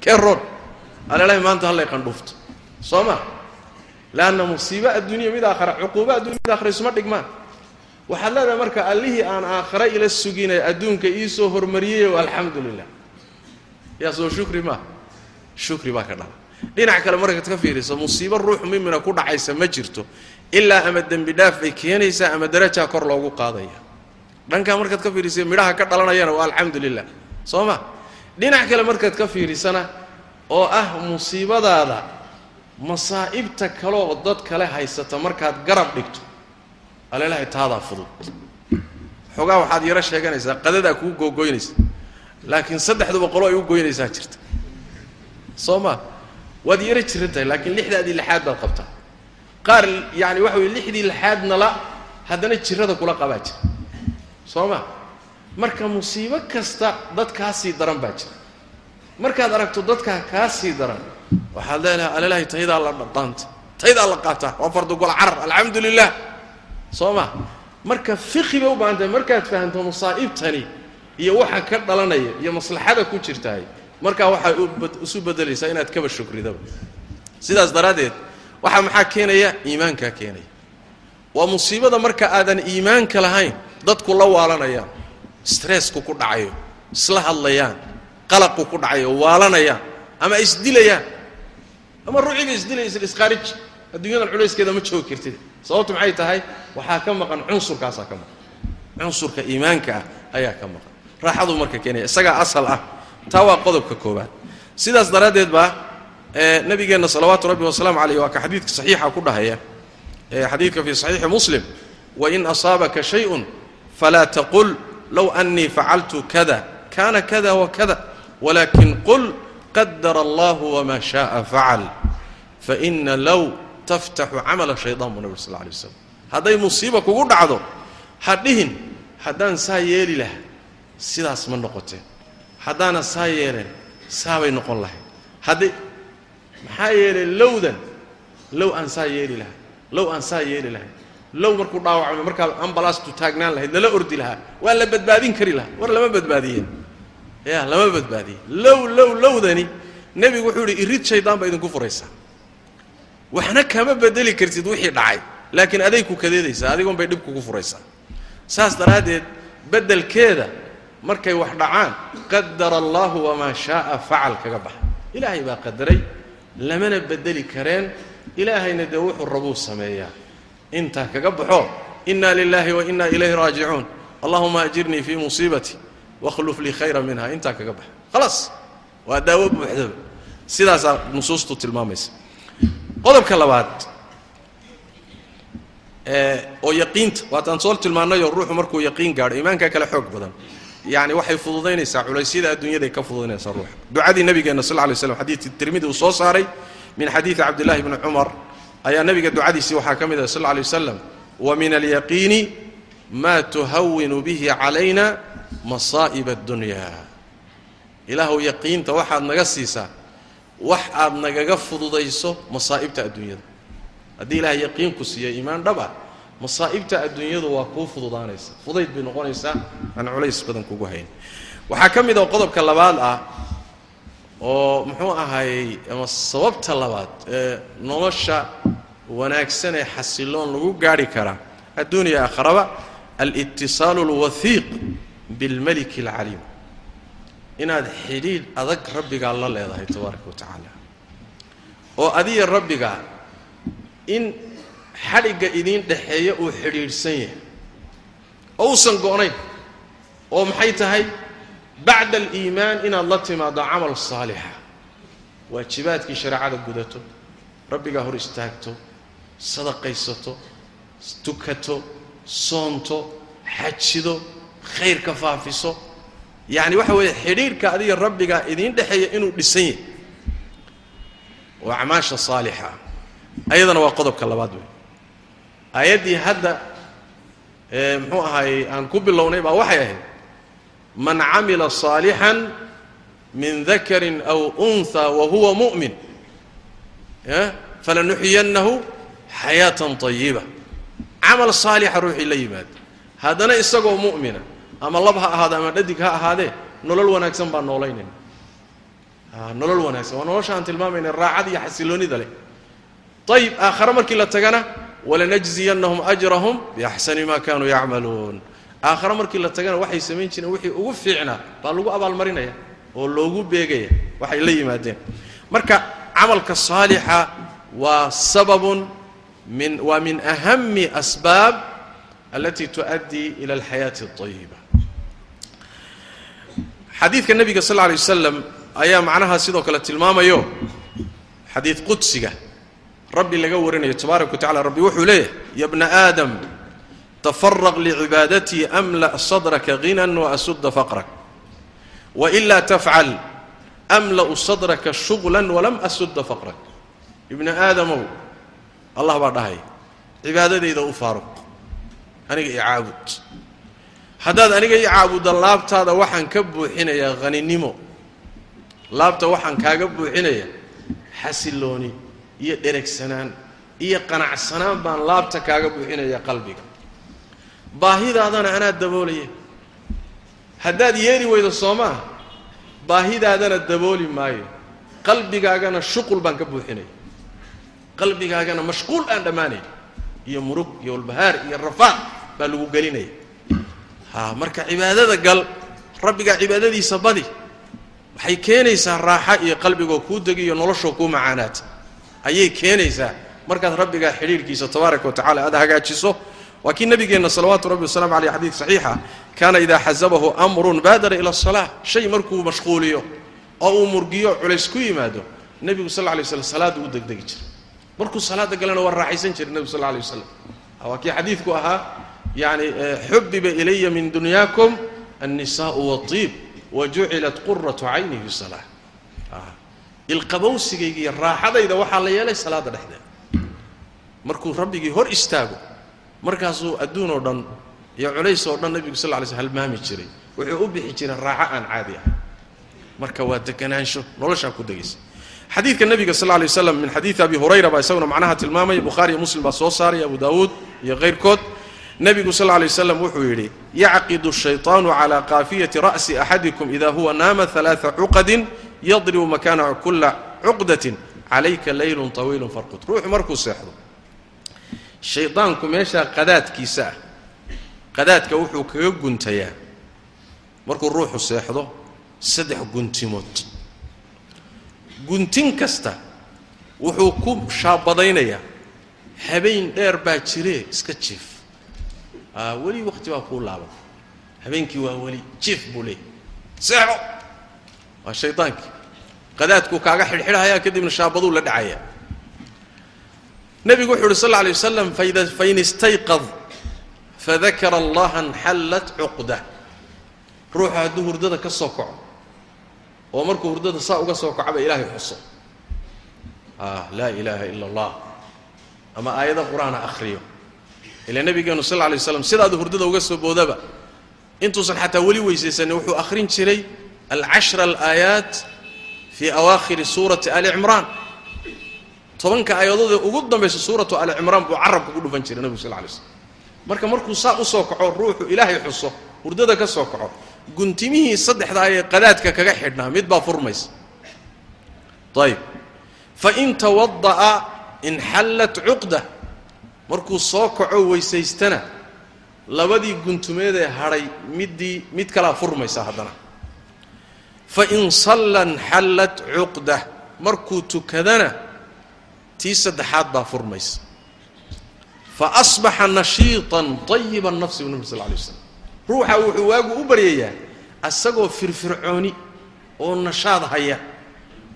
kee ron alelahay maanta hallay qandhuufto soo ma? Leanna musiibo adduuniya mid aakhara cuquubo addunya mid aakhara isuma dhigmaan waxaad leedahay marka allihii aan aakhare ila suginay adduunka iisoo hormariyeyo alxamdu lilah yaa soo shukri maa shukri baa ka dhala. Dhinac kale markaad ka fiiriso musiibo ruux mimina ku dhacaysa ma jirto ilaa ama dembi dhaaf bay keenaysaa ama darajaa kor loogu qaadaya. Dhankaa markaad ka fiirisa midhaha ka dhalanayana waa alxamdu lilah soo ma? Dhinac kale markaad ka fiirisana oo ah musiibadaada masaa'ibta kaleoo dad kale haysata markaad garab dhigto alelahay taadaa fudud. Xoogaa waxaad yaro sheeganaysaa qadadaa kuu googoynaysa laakiin saddexda boqoloo ay u goynaysaa jirta. Soo ma? Waad yaro jiran tahay laakiin lixdaadii lixaad baad qabtaa. Qaar yaani waxa weye lixdii lixaadna la haddana jirada kula qabaa jira. Soo ma? Marka musiibo kasta dad kaa sii daran baa jira. Markaad aragto dadkaa kaa sii daran waxaad leedahay alalahay taydaa la dhaqaanta taydaa la qaataa waa fardugol carar alxamdu lilah soo ma marka fiqi bay u baahan tahay markaad fahanto masaa'ibtani iyo waxa ka dhalanaya iyo maslaxada ku jirtaay markaa waxay isu bedelaysaa inaad kaba shukridaba sidaas daraaddeed waxaa maxaa keenaya? Iimaankaa keenaya. Waa musiibada marka aadan iimaanka lahayn dadku la waalanayaan stressku ku dhacayo isla hadlayaan qalaqu ku dhacayo waalanayaan ama isdilayaan. Ama ruuxiga isdilaysa isqaarij adduunyadan culayskeeda ma joogi kartid sababtu maxay tahay? Waxaa ka maqan cunsurkaasaa ka maqan. Cunsurka iimaanka ah ayaa ka maqan. Raaxaduu marka keenaya isagaa asal ah. Taa waa qodobka koobaad sidaas daraaddeed baa nabigeenna salawaatu rabbi wasalaamu caleyh waa ka xadiidka saxiixa ku dhahaya. Xadiidka fii saxiixi muslim wain asaabaka shayun falaa taqul low annii facaltu kada. Kana kada wakada walakin qul qadara allahu wama shaءa facal faina low taftaxu camala shayطan buu nabig sal lay waslam hadday musiiba kugu dhacdo ha dhihin haddaan saa yeeli lahaa sidaas ma noqoteen. Haddaana saa yeeleen saabay noqon lahayd. Haddi maxaa yeelay lowdan low aan saa yeeli lahaa low aan saa yeeli lahay low markuu dhaawacmay markaa ambalastu taagnaan lahayd lala ordi lahaa. Waa la badbaadin kari lahaa. War lama badbaadiyen ya lama badbaadiye low low lowdani nebigu wuxuu yidhi irid shaydaan baa idinku furaysaa waxna kama bedeli kartid wixii dhacay. Laakiin aday ku kadeedaysaa adigoon bay dhib kugu furaysaa. Saas daraaddeed beddelkeeda markay wax dhacaan qadara allahu wamaa shaaa facal kaga baxa. Ilaahay baa qadaray lamana bedeli kareen. Ilaahayna dee wuxuu rabuu sameeyaa. Intaa kaga baxo inna lilaahi wa inna ilayhi raajicuun. Allahuma ajirnii fii musiibatii wakhluf lii khayra minha intaa kaga baxa. Khalaas waa daawo buuxdaba. Sidaasaa nusuustu tilmaamaysa qodobka labaad oo yaqiinta waataan soo tilmaannayoo ruuxu markuu yaqiin gaadho iimaankaa kale xoog badan. Yani waxay fududaynaysaa culaysyada adduunyaday ka fududaynaysaa ruuxa ducadii nabigeenna sal lla slam xadiidkii tirmidi uu soo saaray min xadiidi cabdillahi bni cumar ayaa nabiga ducadiisii waxaa ka mid ah sal lla lay wasalam wa min alyaqiini maa tuhawinu bihi calayna masaa'ib addunya. Ilaahuw yaqiinta waxaad naga siisaa wax aad nagaga fududayso masaa'ibta adduunyada. Haddii ilahay yaqiin ku siiya iimaan dhab ah masaa'ibta adduunyadu waa kuu fududaanaysa. Fudayd bay noqonaysaa aan culays badan kugu hayn. Waxaa ka mid oo qodobka labaad ah oo muxuu ahaayey ama sababta labaad ee nolosha wanaagsan ee xasiloon lagu gaarhi karaa adduuniya aakharaba alitisaalu alwahiiq bilmaliki alcaliim inaad xidhiidh adag rabbigaa la leedahay tabaaraka wa tacaala. oo adiga rabbigaa in xadhigga idiin dhexeeya uu xidhiidhsan yahay. oo uusan go'nayn oo maxay tahay? bacda aliimaan inaad la timaaddo camal saalixa. waajibaadkii shareecada gudato. rabbigaa hor istaagto. sadaqaysato. tukato. soonto. xajido. khayrka faafiso yacni waxa weeye xidhiidhka adiga rabbigaa idiin dhexeeya inuu dhisan yahay. Oo acmaasha saalixa. Ayadana waa qodobka labaad wey aayaddii hadda muxuu ahaayey aan ku bilownay baa waxay ahayd man camila صaalixan min dakarin aw unha wa huwa mu'min falanuxyiyannahu xayaatan طayiba camal saalixa ruuxii la yimaado. Haddana isagoo mu'mina ama lab ha ahaado ama dhadig ha ahaadee nolol wanaagsan baan noolaynayna nolol wanaagsan waa nolosha aan tilmaamayna raacad iyo xasiloonida leh ayib aakhare markii la tagana walanajziyannahum ajrahum biaxsani ma kanuu yacmaluun aakhare markii la tagana waxay samayn jireen wixii ugu fiicnaa baa lagu abaalmarinaya oo loogu beegaya waxay la yimaadeen marka camalka saalixa waa sababun min waa min ahami asbaab alati tuؤaddii ila alxayaati اطayiba xadiidka nebiga sal lla alay wasalam ayaa macnaha sidoo kale tilmaamayo. Xadiid qudsiga. Rabbi laga warinayo tabaaraka wa tacala rabbi wuxuu leeyahay ya bna aadam tafaraq licibaadatii amla' sadraka ghinan waasudda faqrak. Wailaa tafcal amla'u sadraka shuglan walam asudda faqrak. Ibna aadamow allah baa dhahay cibaadadayda u faaruq aniga i caabud haddaad aniga ii caabudda laabtaada waxaan ka buuxinayaa haninimo laabta waxaan kaaga buuxinaya xasilooni iyo dheregsanaan iyo qanacsanaan baan laabta kaaga buuxinaya qalbiga. Baahidaadana anaa daboolaya haddaad yeeli weydo soo maaha baahidaadana dabooli maayo. Qalbigaagana shuqul baan ka buuxinaya. Qalbigaagana mashquul aan dhammaanayn. Iyo murug iyo walbahaar iyo rafaad baa lagu gelinaya marka cibaadada gal rabbigaa cibaadadiisa badi waxay keenaysaa raaxa iyo qalbigoo kuu degi iyo noloshoo kuu macaanaata ayay keenaysaa markaad rabbigaa xidhiirhkiisa tabaaraka wa tacala aad hagaajiso. Waa kii nabigeenna salawaatu rabbi wasalaamu aleyh xadiid saxiixa kaana idaa xasabahu amrun baadara ila asalaa shay markuu mashquuliyo oo uu murgiyo culays ku yimaado nebigu sal lay slam salaaddu u degdegi jiray. Markuu salaada galana waa raaxaysan jiray nebigu sal alay wasalam waa kii xadiidku ahaa yani xubiba ilaya min dunyaakum annisaau watiib wa quratu cayni fi salaa ilqabowsigayga iyo raaxadayda waxaa la yeelay salaada dhexdeeda. Markuu rabbigii hor istaago markaasuu adduun oo dhan iyo culays oo dhan nebigu sal ly sl halmaami jiray wuxuu u bixi jiray raaxo aan caadi ah marka waa deganaansho noloshaa ku degaysa. Xadiidka nebiga sal lay waslam min xadiidi abi hurayra baa isaguna macnaha tilmaamaya bukhaari iyo muslim baa soo saaray abu daawuud iyo kayrkood nebigu sal lla lay waslam wuxuu yidhi yacqidu shayطaanu calaa qaafiyati ra'si axadikum ida huwa naama alaaa cuqadin yadribu makanaha kula cuqdatin calayka leylun tawiilun farqud ruuxu markuu seexdo shaydaanku meeshaa qadaadkiisa ah qadaadka wuxuu kaga guntayaa. Markuu ruuxu seexdo saddex guntimood. Guntin kasta wuxuu ku shaabadaynayaa habeen dheer baa jire iska jief weli wakti baa kuu laaban habeenkii waa weli jiif buu leeyay seexo! Waa shaydaankii qadaadkuu kaaga xidhxidhayaa kadibna shaabaduu la dhacayaa nebigu wuxu uhi sal lla alay wasalam fain istayqad fadakara allaha nxallat cuqdah. Ruuxa hadduu hurdada ka soo kaco oo markuu hurdada saa uga soo kacaba ilaahay xuso. Laa ilaaha ila allah. Ama aayada qur'aana akhriyo ila nebigeenu sal lla alay waslam sidaadu hurdada uga soo boodaba intuusan xataa weli weysaysanin wuxuu akhrin jiray alcashra alaayaat fii awaakhiri suurati ali cimraan. Tobanka aayadoodee ugu dambaysa suuratu ali cimraan buu carabka ku dhufan jiray nebigu sal alay slam marka markuu saa u soo kaco ruuxu ilaahay xuso hurdada ka soo kaco guntimihii saddexdaa ee qadaadka kaga xidhnaa mid baa furmaysa ayib fain tawada'a inxallat cuqda markuu soo kaco weysaystana labadii guntumeedee hadhay middii mid kalaa furmaysa haddana. Fain salla nxallat cuqda markuu tukadana tii saddexaad baa furmaysa. Fa asbaxa nashiiطan طayiba nafsi bu nabi sal lla alay waslam ruuxa wuxuu waagu u baryayaa asagoo firfircooni oo nashaad haya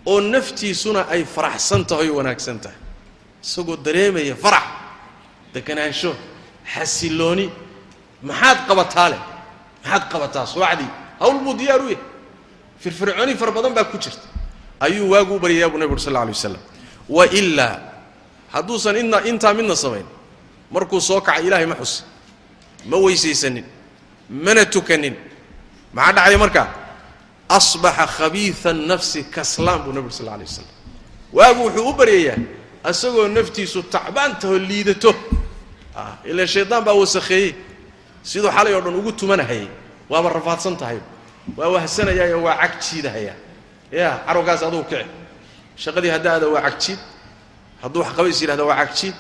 oo naftiisuna ay faraxsan tahay oo wanaagsan tahay. Isagoo dareemaya farax deganaansho xasilooni maxaad qabataa leh maxaad qabataa soocdii hawl buu diyaar u yahay. Firfircooni fara badan baa ku jirta. Ayuu waagu u baryayaa buu nabi uri sal lla alay waslam wailaa hadduusan idna intaa midna samayn markuu soo kacay ilaahay ma xusin. Ma weysaysanin mana tukanin. Maxaa dhacday markaa asbaxa khabiida nafsi kaslaan buu nabi uri sal lla alay waagu wuxuu u baryayaa isagoo naftiisu tacbaantahoo liidato ila shaydaan baa wasakheeyey siduu xalay oo dhan ugu tumanahayay. Waaba rafaadsan tahay? Waa wahsanayaayo waa cag jiidahayaa ya carowgaas adugu kici. Shaqadii haddaada waa cagjiid hadduu wax qabays yidhahda waa cagjiid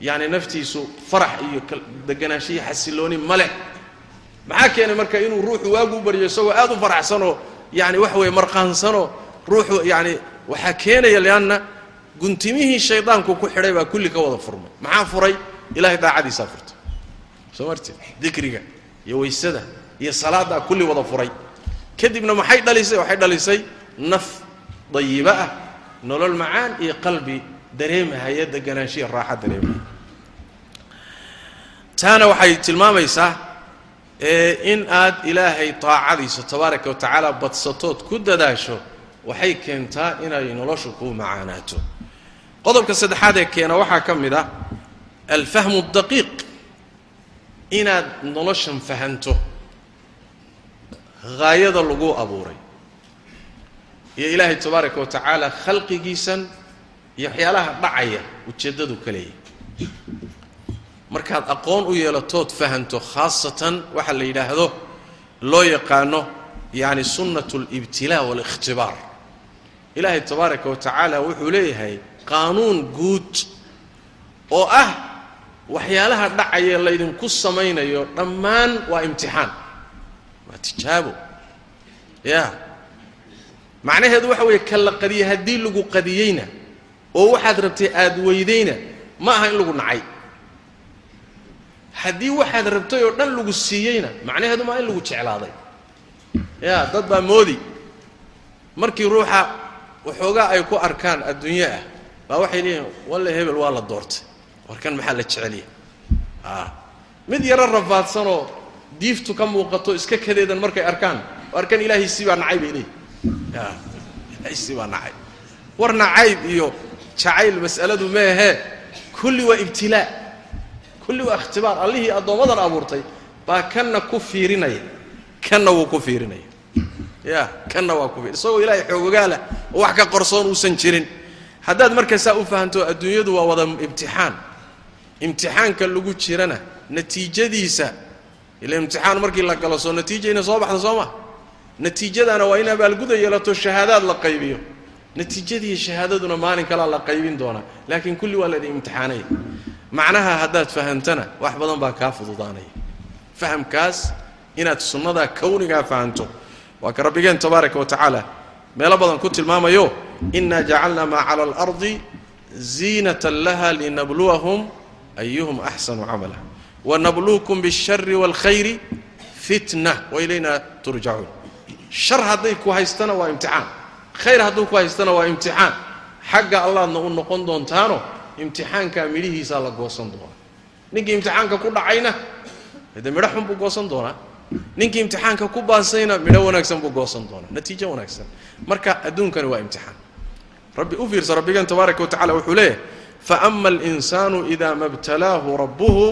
yacni naftiisu farax iyo deganaansho iyo xasilooni ma leh. Maxaa keenay marka inuu ruuxu waagu u baryo isagoo aad u faraxsanoo yani waxa weeye marqaansanoo ruuxu yani waxaa keenaya leanna guntimihii shaydaanku ku xidhay baa kulli ka wada furmay. Maxaa furay ilahay daacadiisaa furtay soo marti dikriga iyo weysada iyo salaaddaa kulli wada furay. Kadibna maxay dhalisay? Waxay dhalisay naf dayiba ah nolol macaan iyo qalbi dareemahaya deganaanshiya raaxa dareemahaya taana waxay tilmaamaysaa in aad ilaahay taacadiisa tabaaraka wa tacaala badsatood ku dadaasho waxay keentaa inay noloshu kuu macaanaato. Qodobka saddexaad ee keena waxaa ka mid ah alfahmu daqiiq inaad noloshan fahanto haayada lagu abuuray iyo ilaahay tabaaraka wa tacaala khalqigiisan iyo waxyaalaha dhacaya ujeeddadu ka leeyahy markaad aqoon u yeelatood fahanto khaasatan waxa la yidhaahdo loo yaqaano yacni sunnat alibtilaa waalikhtibaar ilaahay tabaaraka wa tacaala wuxuu leeyahay qaanuun guud oo ah waxyaalaha dhacaya laydinku samaynayo dhammaan waa imtixaan. Waa tijaabo. Ya. Macnaheedu waxa weeye ka la qadiye haddii lagu qadiyeyna oo waxaad rabtay aada weydayna ma aha in lagu nacay. Haddii waxaad rabtay oo dhan lagu siiyeyna macnaheedu maa in lagu jeclaaday. Ya dad baa moodi. Markii ruuxa waxoogaa ay ku arkaan adduunye ah baa waxay leeyihiin walle hebel waa la doortay warkan maxaa la jeceliya a mid yaro rafaadsanoo diiftu ka muuqato iska kadeedan markay arkaan arkan ilaahiisii baa nacay bay leeyihiin ya ilaahiisii baa nacay war nacayb iyo jacayl mas'aladu meehee kulli waa ibtilaa kulli waa ikhtibaar. Allihii addoommadan abuurtay baa kanna ku fiirinaya. Kanna wuu ku fiirinaya. Ya kanna waa ku fiir. Isagoo ilaahay xoogogaalah oo wax ka qorsoon uusan jirin. Haddaad marka saa u fahanto adduunyadu waa wada imtixaan imtixaanka lagu jirana natiijadiisa. Ila imtixaan markii la galo soo natiijayna soo baxda soo ma? Natiijadana waa in abaalguda yeelato shahaadaad la qaybiyo. Natiijadiiyo shahaadaduna maalin kalaa la qaybin doonaa laakiin kulli waa laydin imtixaanaya macnaha haddaad fahantana wax badan baa kaa fududaanaya. Fahamkaas inaad sunnadaa kawnigaa fahanto. Waa ka rabbigeen tabaaraka wa tacaala meelo badan ku tilmaamayo inaa jacalna maa cala alardi ziinatan laha linabluwahum ayuhum axsanu camala wanabluukum biاlshari wاlkhayri fitna wailayna turjacuun shar hadday ku haystana waa imtixaan khayr hadduu ku haystana waa imtixaan xagga allaadna u noqon doontaano imtixaankaa midhihiisaa la goosan doonaa ninkii imtixaanka ku dhacayna de midho xun buu goosan doonaa ninkii imtixaanka ku baasayna midho wanaagsan buu goosan doonaa natiijo wanaagsan marka adduunkani waa imtixaan rabbi u fiirsa rabbigeen tabaaraka wa tacala wuxuu leeyahay faama alinsaanu ida ma btalaahu rabbuhu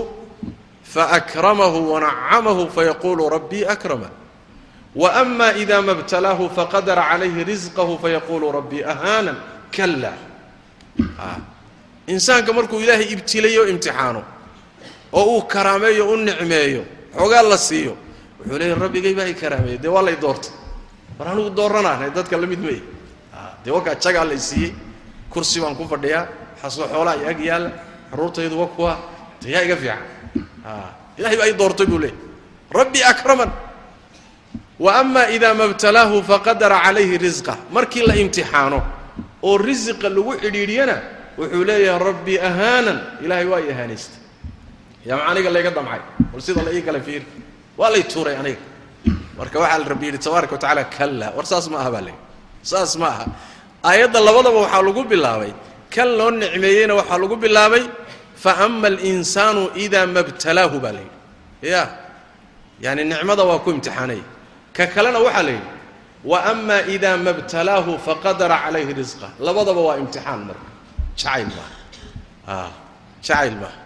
faakramahu wanacamahu fayaqulu rabbii akrama waama ida ma btalaahu faqadara calayhi risqahu fayaqulu rabbii ahaanan kala insaanka markuu ilaahay ibtilayo oo uu karaameeyo u nicmeeyo xoogaa la siiyo wuxuu leeyahy rabbigay baa i karaameeyey dee waa lay doortay war anigu dooranaanay dadka la mid mey dee wakaa jagaa lay kursi baan ku fadhiyaa xasoo xoolaa i ag yaalla carruurtaydu wa kuwa dee yaa iga fiican. Ilahay baa i doortay buu leeyay rabbi akraman. Wa ama ida ma btalaahu faqadara calayhi risqa markii la imtixaano oo risiqa lagu cidhiidhiyana wuxuu leeyahay rabbi ahaanan. Ilaahay waa i ahaanaystay. Yaa aniga layga damcay. Bal sida la ii kala fiiri. Waa lay tuuray aniga. Marka waxaa la rabbi yidhi tabaaraka wa tacala kalla war saas ma aha baa layidhi saas ma aha. Aayadda labadaba waxaa lagu bilaabay kan loo nicmeeyeyna waxaa lagu bilaabay fa ama alinsaanu idaa ma btalaahu baa layidhi ya yaani nicmada waa ku imtixaanaya ka kalena waxaa la yidhi wa ama idaa ma btalaahu faqadara calayhi risqa labadaba waa imtixaan marka jacayl maaha jacayl maaha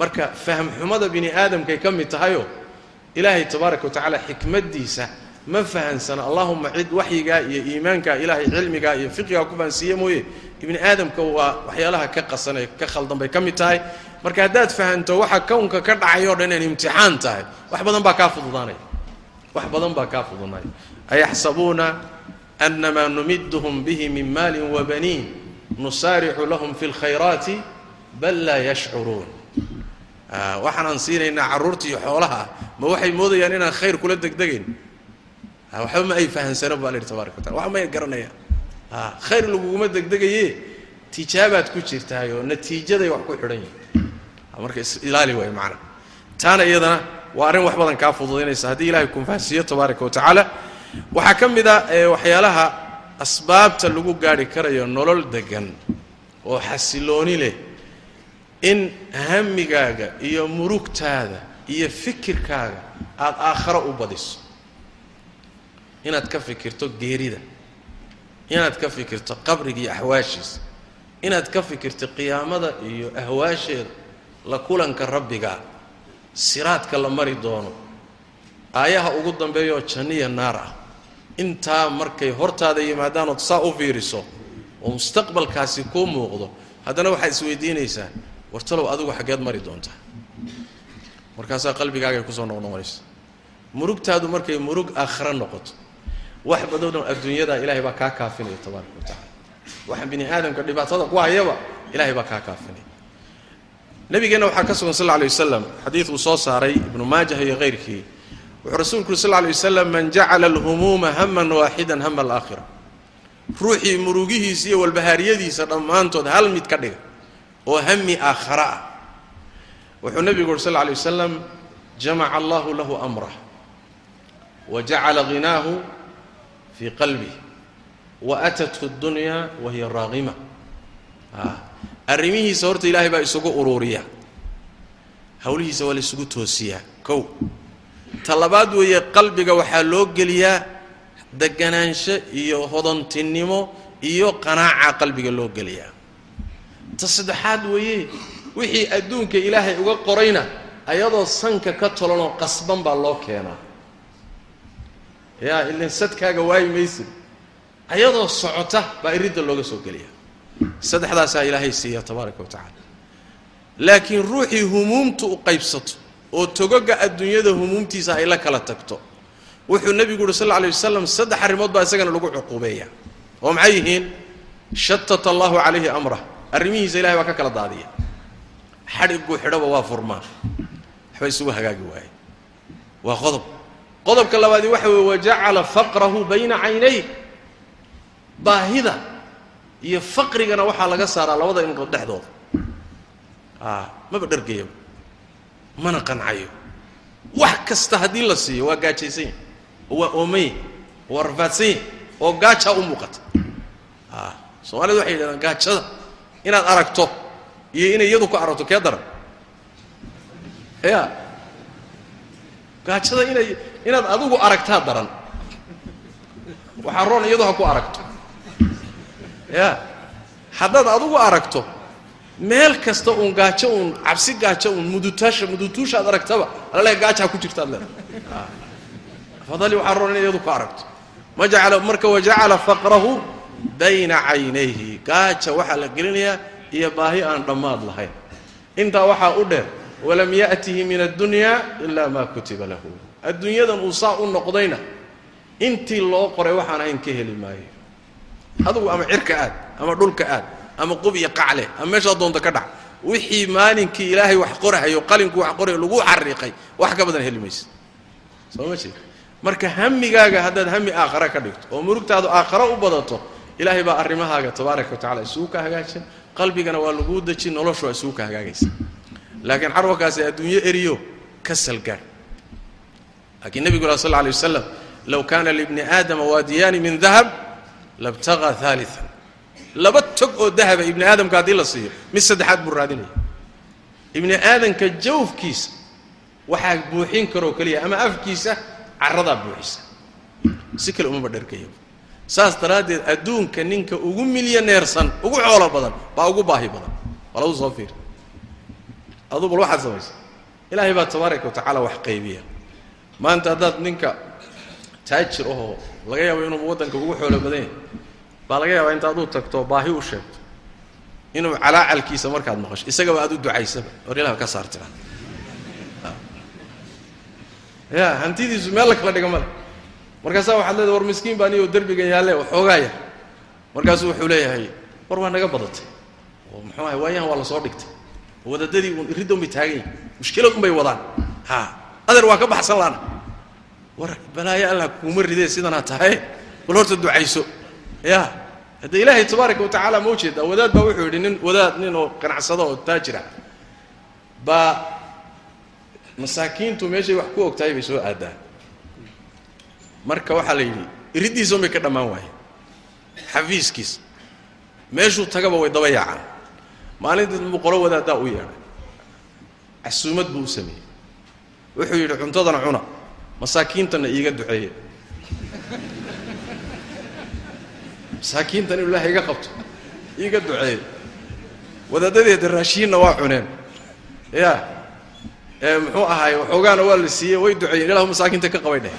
marka fahmxumada bini aadamkay ka mid tahayoo ilaahay tabaaraka wa tacaala xikmaddiisa ma fahansana. Allahuma cid waxyigaa iyo iimaankaa ilaahay cilmigaa iyo fiqigaa ku fahansiiye mooye ibni aadamka waa waxyaalaha ka qasanee ka khaldan bay ka mid tahay. Marka haddaad fahanto waxa kownka ka dhacay o dhan inay imtixaan tahay wax badan baa kaa fududaanaya. Wax badan baa kaa fududaanaya. Ayaxsabuuna anamaa numiduhum bihi min maalin wabaniin nusaaricu lahum fi lkhayraati bal laa yashcuruun. Waxaanaan siinaynaa carruurta xoolaha ma waxay moodayaan inaan khayr kula degdegayn waxba ma ay fahansanaan baa la yidhi tabaraka watala wax may garanayaan khayr laguguma degdegaye tijaabaad ku jirtaayoo natiijaday wax ku xidhan yihiin marka isilaali waay macana taana iyadana waa arrin wax badan kaa fududaynaysa. Haddii ilahay kunfahansiiyo tabaaraka wa tacaala. Waxaa ka mid a waxyaalaha asbaabta lagu gaarhi karayo nolol degan oo xasilooni leh in hamigaaga iyo murugtaada iyo fikirkaaga aada aakharo u badiso. Inaad ka fikirto geerida inaad ka fikirto qabriga iyo axwaashiisa inaad ka fikirto qiyaamada iyo ahwaasheeda la kulanka rabbiga siraadka la mari doono. Aayaha ugu dambeeyaoo janniya naar ah. Intaa markay hortaada yimaadaanood saa u fiiriso oo mustaqbalkaasi kuu muuqdo haddana waxaad isweydiinaysaa wartalow adigu xaggeed mari doontaa markaasaa qalbigaagay ku soo noqnoqonaysa. Murugtaadu markay murug aakhira noqoto wax badanoo adduunyada ilaahay baa kaa kaafinaya tabaaraka wa tacala bini aadamka dhibaatada ku hayaba ilahay baa kaa kaafinaya. Nabigeenna waxaa ka sugan sal alay wasalam xadiid uu soo saaray ibnu maajah iyo hayrkii wuxuu rasuulku uri sal alay wasalam man jacala alhumuuma haman waaxidan hama alaakhira. Ruuxii murugihiisa iyo walbahaariyadiisa dhammaantood hal mid ka dhiga oo hami aakhara ah. Wuxuu nebigu uri sal alay wasalam jamaca allahu lahu amrah wa jacala ghinaahu fii qalbih wa atathu اdunya wa hiya raaqima arrimihiisa horta ilaahay baa isugu uruuriya hawlihiisa waa la isugu toosiyaa kow ta labaad weeye qalbiga waxaa loo geliyaa deganaansho iyo hodantinimo iyo qanaaca qalbiga loo geliyaa ta saddexaad weeye wixii adduunka ilaahay uga qorayna ayadoo sanka ka tolanoo qasban baa loo keenaa yaa ilan sadkaaga waayi maysid ayadoo socota baa iridda looga soo geliya saddexdaasaa ilaahay siiya tabaaraka wa tacaala. Laakiin ruuxii humuumtu u qaybsato oo togoga adduunyada humuumtiisa ay la kala tagto wuxuu nebigu yuhi sal lla alay wasalam saddex arrimood baa isagana lagu cuquubeeya oo maxay yihiin? Shatata allahu calayhi amrah. Arrimihiisa ilahay baa ka kala daadiya. Xadhigguu xidhaba waa furmaa. Waxba isugu hagaagi waaye. Waa qodob qodobka labaadi waxa weye wajacala faqrahu bayna caynay baahida iyo faqrigana waxaa laga saaraa labada indhood dhexdooda. A maba dhargayaba mana qancayo. Wax kasta haddii la siiyo waa gaajaysan yahy oo waa oomanya oo waa rafaadsan yahy oo gaajaa u muuqata. A soomaalida waxay yidhahdaan gaajada inaad aragto iyo inay iyadu ku aragto kee daran? Ya gaajada inay inaad adigu aragtaa daran. Waxaa roon iyadu ha ku aragto. Ya. Haddaad adigu aragto meel kasta uun gaajo uun cabsi gaajo uun mudutaasha mudutuusha ad aragtaba alale gaajaa ku jirta ad leedahay. Waxaa roon inay iyadu ku aragto. Ma jacala marka wajacala faqrahu bayna caynayhi. Gaaja waxaa la gelinayaa iyo baahi aan dhammaad lahayn. Intaa waxaa u dheer walam ya'tihi min addunya ilaa maa kutiba lahu adduunyadan uu saa u noqdayna intii loo qoray waxaan ahayn ka heli maayo. Adugu ama cirka aad ama dhulka aad ama qub iyo qacle ama meeshaa doonta ka dhac wixii maalinkii ilaahay wax qorahayo qalinku wax qorayo lagu xariiqay wax ka badan heli maysa soo ma jeed marka hamigaaga haddaad hami aakhare ka dhigto oo murugtaadu aakhare u badato ilaahay baa arrimahaaga tabaaraka wa tacala isugu ka hagaajin qalbigana waa laguu dejin noloshu waa isugu ka hagaagaysa. Laakiin carwakaasi adduunyo eriyo ka salgaar laakiin nebigu sal lla alay wasalam low kaana libni aadama waadiyaani min dahab labtagaa haalian laba tog oo dahaba ibni aadamka haddii la siiyo mid saddexaad buu raadinaya. Ibni aadamka jawfkiisa waxaa buuxin karoo keliya ama afkiisa caradaa buuxisa. Si kale umaba dhargaya saas daraaddeed adduunka ninka ugu milyaneersan ugu xoolo badan baa ugu baahi badan. Waa lagu soo fiir. Aduu bal waxaad samaysa ilaahay baa tabaaraka wa tacaala wax qaybiya maanta haddaad ninka taajir ahoo laga yaabo inuu waddanka ugu xoolo badan yahay baa laga yaabaa inta aduu tagto baahi u sheegto. Inuu calaacalkiisa markaad maqasho isagaba aad u ducaysaba or ilah ka saartira ya hantidiisu meel la kala dhiga male. Markaasaa waxaad leedahay war miskiin baa niyo derbigan yaalle waxoogaaya markaasuu wuxuu leeyahay war waa naga badatay. Oo muxuu ahay waayahan waa la soo dhigtay. Wadadadii un iridda un bay taagan yihiin mushkilad un bay wadaan. Ha adeer waa ka baxsan laana. War balaayo allah kuuma ridee sidanaa tahay? Bal horta ducayso. Ya haddee ilaahay tabaaraka wa tacaala ma u jeedaa wadaad baa wuxuu yidhi nin wadaad nin oo ganacsado oo taajira. Baa masaakiintu meeshay wax ku og tahay bay soo aadaan marka waxaa la yidhi iriddiisa un bay ka dhammaan waayeen xafiiskiisa meeshuu tagaba way daba yaacaan. Maalintii buu qolo wadaaddaa u yeedhay. Casuumad buu u sameeyey wuxuu yidhi cuntadana cuna. Masaakiintana iiga duceeye. Masaakiintan inu ilahay iga qabto iiga duceeye. Wadaadadeeda raashiinna waa cuneen. Ya ee muxuu ahaay waxoogaana waa la siiyey way duceeyeen. Ilahu masaakiinta ka qabay dheh.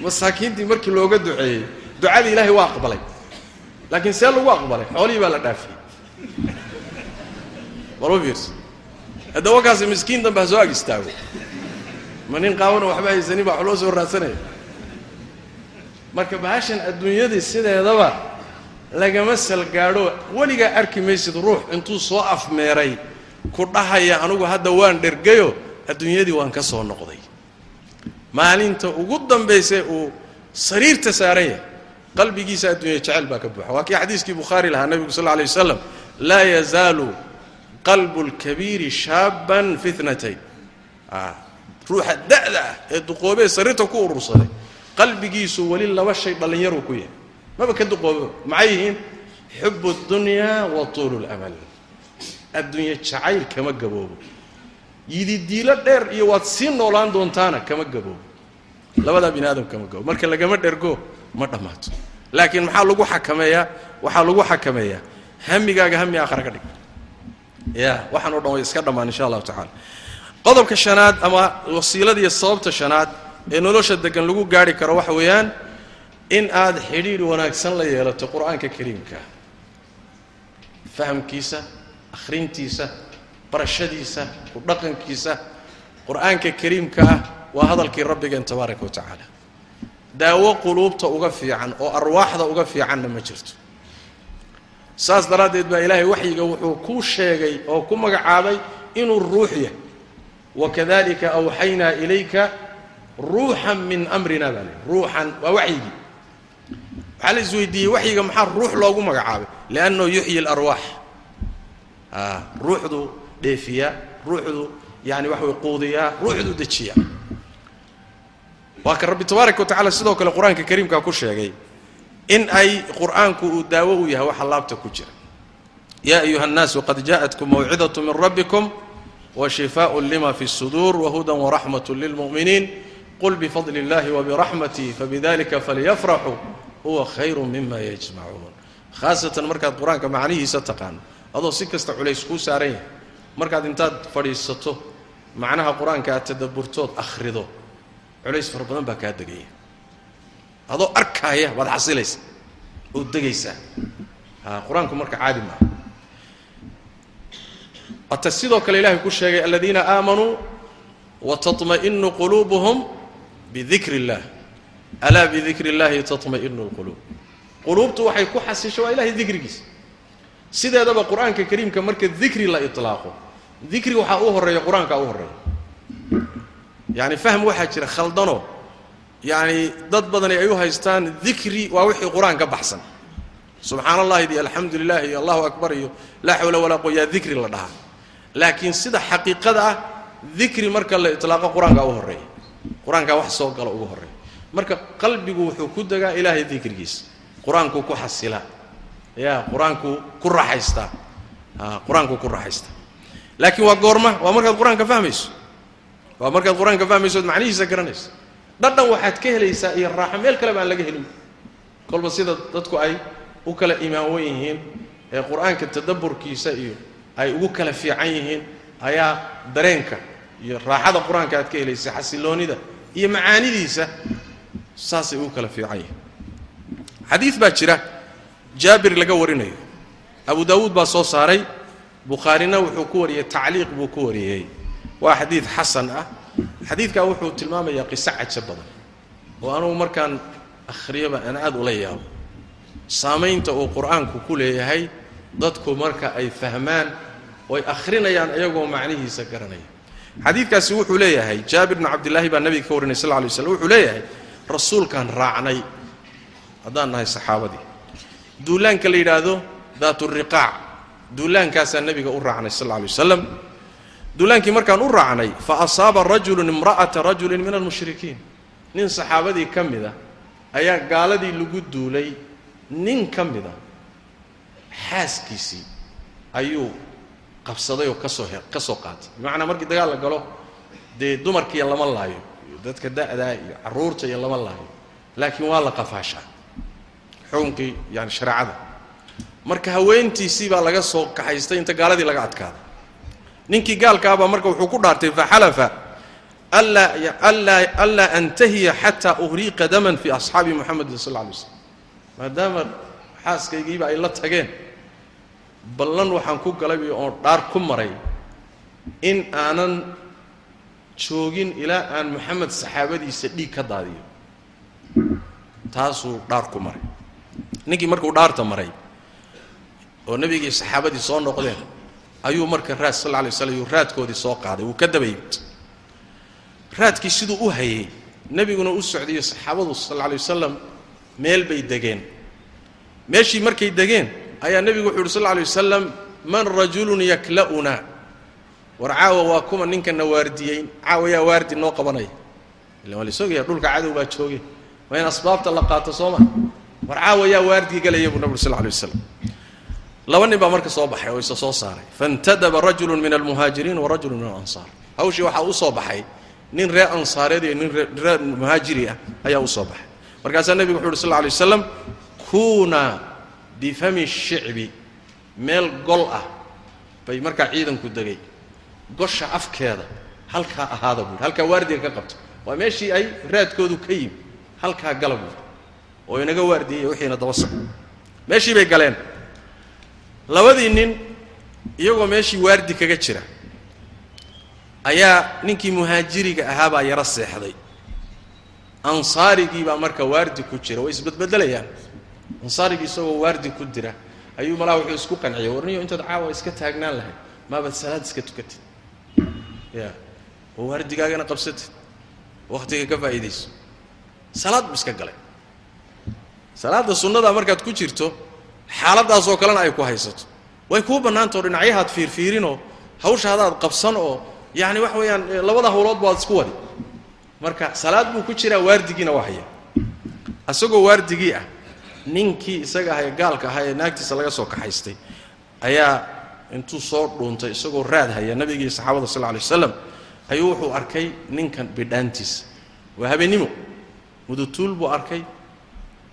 Masaakiintii markii looga duceeyey ducadii ilaahay waa aqbalay. Laakiin see lagu aqbalay xoolihii baa la dhaafiyey. Marma fiirsa haddaba kaasi miskiin danbe ha soo ag istaago ma nin qaabana waxba haysanin baa wax loo soo raadsanaya marka bahashan adduunyadii sideedaba lagama salgaadho weligaa arki maysid ruux intuu soo afmeeray ku dhahaya anugu hadda waan dhergayo adduunyadii waan ka soo noqday maalinta ugu dambaysay uu sariirta saaran yahay qalbigiisa adduunya jecel baa ka buuxa waa kii xadiiskii bukhaari lahaa nebigu sal lla alay wasalam laa yazaalu qalbu lkabiiri shaaban fi tnatayn ruuxa da'da ah ee duqoobee sariirta ku urursaday. Qalbigiisu weli laba shay dhallinyaruu ku yahay. Maba ka duqoobo maxay yihiin? Xubu اdunyaa wa tuulu اlamal adduunye jacayl kama gaboobo. Yididiilo dheer iyo waad sii noolaan doontaana kama gaboobo. Labadaa bini aadam kama gaboobo. Marka lagama dhergo ma dhammaato. Laakiin maxaa lagu xakameeyaa? Waxaa lagu xakameeyaa. Hamigaaga hami aakhara ka dhig ya waxaan o dhan way iska dhammaan insha allahu tacala qodobka shanaad ama wasiilada iyo sababta shanaad ee nolosha degan lagu gaari karo waxa weeyaan in aad xidhiidh wanaagsan la yeelato qur'aanka kariimka. Fahamkiisa akhrintiisa barashadiisa ku dhaqankiisa qur'aanka kariimka ah waa hadalkii rabbigeen tabaaraka wa tacaala. Daawo quluubta uga fiican oo arwaaxda uga fiicanna ma jirto saas daraaddeed baa ilaahay waxyiga wuxuu ku sheegay oo ku magacaabay inuu ruux yahay. Wakadalika awxaynaa ilayka ruuxan min amrina baa ruuxan waa waxyigii. Waxaa la isweydiiyey waxyiga maxaa ruux loogu magacaabay? Liannahu yuxyi alarwaax. Ruuxdu dheefiyaa ruuxdu yani waxa way quudiyaa ruuxdu dejiyaa. Waa ka rabbi tabaaraka wa tacala sidoo kale qur'aanka kariimkaa ku sheegay in ay qur'aanku uu daawo u yahay waxa laabta ku jira yaa ayuha الnaasu qad jaءatkum mawcidaة min rabbikum washifaaء lima fi الsuduur wahuda waraxmaة lilmuؤminiin qul bifadli اllahi wbiraxmatih fabidalika falyafraxuu huwa khayru mima yajmacuun khaasatan markaad qur-aanka macnihiisa taqaano adoo si kasta culays kuu saaran yahay markaad intaad fadhiisato macnaha qur-aanka aad tadaburtood akhrido culays fara badan baa kaa degaya adoo arkaaya baad xasilaysa oo degaysaa a qur-aanku marka caadi maaha ata sidoo kale ilahay ku sheegay aladiina aamanuu wataطma'inu quluubuhum bidikri اllah alaa bidikri اllahi taطma'inu اlquluub quluubtu waxay ku xasisho waa ilahay dikrigiisa sideedaba qur-aanka kariimka marka dikri la iطlaaqo dikri waxaa u horeeya qur-aankaa u horeeya yani fahm waxaa jira khaldano yani dad badani ay u haystaan dikri waa wixii qur'aan ka baxsan. Subxaan allahi iyo alxamdu lilah iyo allahu akbar iyo laa xawla walaa quwa yaa dikri la dhahaa. Laakiin sida xaqiiqada ah dikri marka la itlaaqo qur'aankaa u horreeya qur'aankaa wax soo galo ugu horreeya marka qalbigu wuxuu ku degaa ilaahay dikrigiisa qur'aankuu ku xasilaa ya qur'aankuu ku raaxaystaa qur'aankuu ku raaxaystaa laakiin waa goorma. Waa markaad qur'aanka fahmayso. Waa markaad qur'aanka fahmayso od macnihiisa garanayso dhadhan waxaad ka helaysaa iyo raaxo meel kaleba aan laga helin. Kolba sida dadku ay u kala imaan wen yihiin ee qur'aanka tadabburkiisa iyo ay ugu kala fiican yihiin ayaa dareenka iyo raaxada qur'aanka aad ka helaysa xasiloonida iyo macaanidiisa saasay ugu kala fiican yihiin. Xadiid baa jira jaabir laga warinayo. Abu daawuud baa soo saaray bukhaarina wuxuu ku wariyey tacliiq buu ku wariyey waa xadiid xasan ah xadiidkaa wuxuu tilmaamayaa qiso cajo badan oo anugu markaan akhriyaba aan aad ula yaabo. Saamaynta uu qur'aanku ku leeyahay dadku marka ay fahmaan oy akhrinayaan iyagoo macnihiisa garanaya. Xadiidkaasi wuxuu leeyahay jaabir bnu cabdillaahi baa nabiga ka warinay sal lla alay slam wuxuu leeyahay rasuulkaan raacnay. Haddaan nahay saxaabadii. Duulaanka la yidhaahdo daaturiqaac duulaankaasaa nebiga u raacnay sal alay wasalam duulaankii markaan u raacnay fa asaaba rajulun imra'ata rajulin min almushrikiin. Nin saxaabadii ka mid a ayaa gaaladii lagu duulay. Nin ka mida xaaskiisii ayuu qabsaday oo ka soo he ka soo qaatay. Bimacnaa markii dagaal la galo dee dumarkiiyo lama laayo iyo dadka da'daa iyo carruurta iyo lama laayo. Laakiin waa la qafaashaa. Xukunkii yani shareecada marka haweentiisii baa laga soo kaxaystay inta gaaladii laga adkaaday ninkii gaalkaabaa marka wuxuu ku dhaartay faxalafa anlaa antahiya xataa uhriiqa daman fi asxaabi muxamedin sal lay slm maadaama xaaskaygiiba ay la tageen ballan waxaan ku galay oon dhaar ku maray in aanan joogin ilaa aan moxamed saxaabadiisa dhiig ka daadiyo. Taasuu dhaar ku maray. Ninkii markuu dhaarta maray oo nebigii saxaabadii soo noqdeen ayuu marka raad sal lay slam yuu raadkoodii soo qaaday. Wuu ka daba yimid raadkii siduu u hayay nebiguna u socdayo saxaabadu sal lay wasalam meel bay degeen. Meeshii markay degeen ayaa nebigu wuxu uhi sal lay wasalam man rajulun yakla'una? War caawa waa kuma ninkana waardiyeyn. Caawa yaa waardi noo qabanaya. Illa waa laisogaya dhulka cadow baa jooge waa in asbaabta la qaato soo ma? War caawa yaa waardi galaya buu nabig sal lay wasalam laba nin baa marka soo baxay oo isa soo saaray. Faintadaba rajulu min almuhaajiriin wa min alansaar. Hawshii waxaa u soo baxay nin reer ansaareed iyo nin reer muhaajiri ah ayaa u soo baxay. Markaasaa nebigu wuxu uhi sal lay waslam kuuna bifami shicbi. Meel gol ah bay markaa ciidanku degay. Gosha afkeeda halkaa ahaada buuri halkaa waardiga ka qabto. Waa meeshii ay raadkoodu ka yimi halkaa gala buuri oo inaga waardiyey wixiina daba soco meeshii bay galeen labadii nin iyagoo meeshii waardi kaga jira ayaa ninkii muhaajiriga ahaabaa yaro seexday. Ansaarigii baa marka waardi ku jira way isbedbedelayaan. Ansaarigii isagoo waardi ku dira ayuu malaa wuxuu isku qanciyay warniyo intaad caawa iska taagnaan lahayd maabaad salaad iska tukatid. Ya oo waardigaagana qabsatid wakhtiga ka faa'iidayso. Salaad bu iska galay. Salaadda sunnadaa markaad ku jirto xaaladdaasoo kalena ay ku haysato. Way kuu bannaanta oo dhinacyahaad fiirfiirinoo hawshaadaad qabsan oo yacni waxa weeyaan labada hawlood baad isku wadi. Marka salaad buu ku jiraa waardigiina waa haya. Isagoo waardigii ah ninkii isaga ahaye gaalka ahaa ee naagtiisa laga soo kaxaystay ayaa intuu soo dhuuntay isagoo raad haya nabigii saxaabada sal lay waslam ayuu wuxuu arkay ninkan bidhaantiisa waa habeennimo mudutuul buu arkay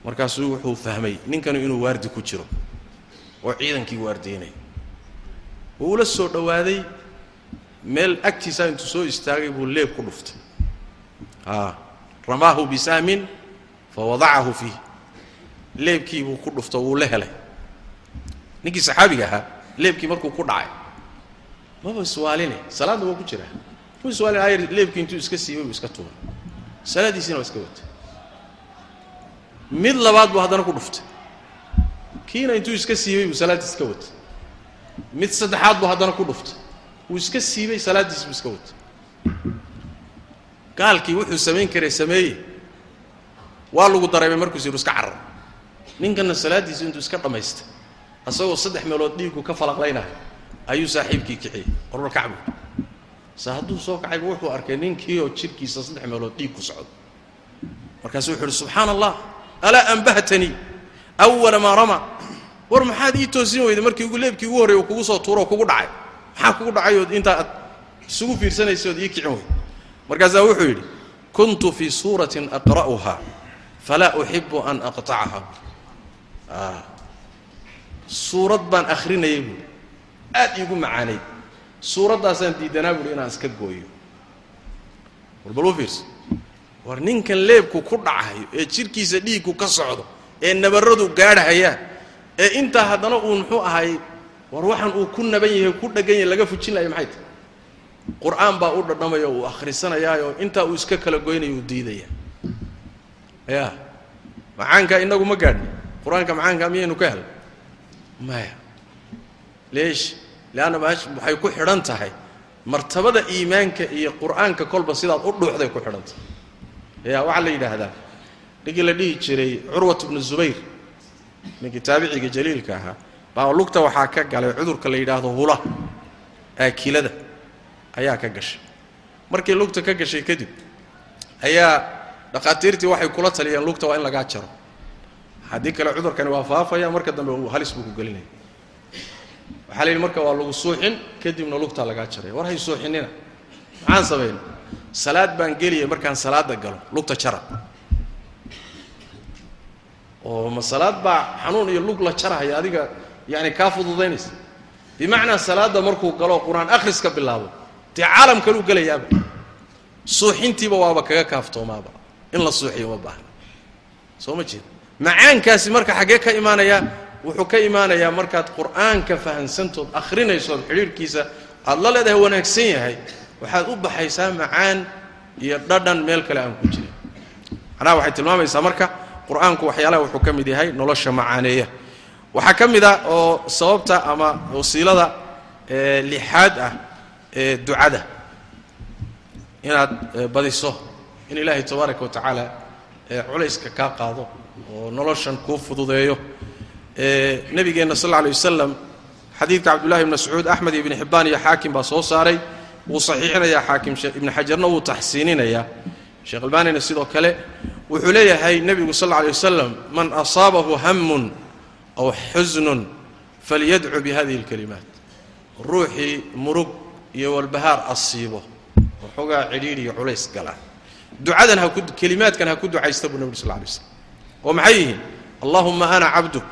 markaasuu wuxuu fahmay ninkanu inuu waardi ku jiro oo ciidankii waardiynaya wuu ula soo dhowaaday meel agtiisaa intuu soo istaagay buu leeb ku dhuftay. Ramaahu bisahmin fawadacahu fiih. Leebkii buu ku dhufto wuu la helay. Ninkii saxaabiga ahaa leebkii markuu ku dhacay maba iswaaline salaadna waa ku jira. Mu iswaalin leebkii intuu iska siibay buu iska tuuray. Salaaddiisiina waa iska watay mid labaad buu haddana ku dhuftay. Kiina intuu iska siibay buu salaaddii iska watay. Mid saddexaad buu haddana ku dhuftay. Wuu iska siibay salaaddiis buu iska watay. Gaalkii wuxuu samayn karay sameeye waa lagu dareemay markuus yidhu iska carar. Ninkanna salaaddiisu intuu iska dhammaystay asagoo saddex meelood dhiiggu ka falaqlaynayo ayuu saaxiibkii kiciyey orwal kacbu. Se hadduu soo kacayba wuxuu arkay ninkii oo jidhkiisa saddex meelood dhiig ku socdo. Markaasuu wuxu uhi subxaana allah alaa anbahtanii awala maa rama. War maxaad ii toosin weyday markii ugu leebkii ugu horrey uu kugu soo tuuro oo kugu dhacay? Maxaa kugu dhacayood intaa aad isugu fiirsanaysood ii kicin weyd markaasaa wuxuu yidhi kuntu fii suuratin aqra'uha falaa uxibu an aqtacaha suurad baan akhrinayay buui aad iigu macaanayd suuraddaasaan diidanaa buuhi inaan iska gooyo. War u fiirsa war ninkan leebku ku dhacayo ee jidhkiisa dhiigku ka socdo ee nabarradu gaadhayaan ee intaa haddana uu muxuu ahay war waxaan uu ku naban yahay ku dheggan yahay laga fujin maxay tahay? Qur'aan baa u dhadhamaya uu akhrisanayaayo intaa uu iska kala goynayo uu diidaya. Ya macaankaa inagu ma gaadhni. Qur'aanka macaankaa miyaynu ka helay maya. Leesh leanna maash waxay ku xidhan tahay martabada iimaanka iyo qur'aanka kolba sidaad u dhuuxday ku xidhan tahay ya waxaa la yidhaahdaa ninkii la dhihi jiray curwat bnu zubayr ninkii taabiciga jaliilka ahaa. Baa lugta waxaa ka galay cudurka la yidhaahdo hula aakilada ayaa ka gashay. Markii lugta ka gashay kadib ayaa dhakhaatiirtii waxay kula taliyeen lugta waa in lagaa jaro. Haddii kale cudurkani waa faafaya marka dambe halis buu ku gelinaya waxaa la yidhi marka waa lagu suuxin kadibna lugtaa lagaa jaraya war hay suuxinina. Maxaan samayna salaad baan geliyay markaan salaada galo lugta jara oo ma salaad baa xanuun iyo lug la jarahaya adiga yani kaa fududaynaysa bimacnaa salaadda markuu galo qur'aan akhriska bilaabo dee caalam kaluu gelayaaba. Suuxintiiba waaba kaga kaaftoomaaba in la suuxiyo ma baahna. Soo ma jeeda macaankaasi marka xaggee ka imaanayaa wuxuu ka imaanayaa markaad qur'aanka fahansantood akhrinaysood xidhiirhkiisa aada la leedahay wanaagsan yahay waxaad u baxaysaa macaan iyo dhadhan meel kale aan ku jirin. Macnaha waxay tilmaamaysaa marka qur'aanku waxyaalaha wuxuu ka mid yahay nolosha macaaneeya waxaa ka mid ah oo sababta ama wasiilada lixaad ah ee ducada. Inaad badiso in ilaahay tabaaraka wa tacaala culayska kaa qaado oo noloshan kuu fududeeyo. Nabigeenna sal alla lay wasalam xadiidka cabdullahi ibn mascuud axmed iyo ibni xibbaan iyo xaakim baa soo saaray wuu saxiixinayaa xaakim ibni xajarna wuu taxsiininayaa. Sheekh albaanina sidoo kale wuxuu leeyahay nebigu sal alla lay wasalam man asaabahu hamun aw xusnun falyadcu bihadihi اlkalimaat ruuxii murug iyo walbahaar asiibo. Waxoogaa cidhiidh iyo culays gala ducadan ha ku kelimaadkan ha ku ducaysta buu nebigu sal lla lay oo maxay yihiin? Allahuma ana cabduk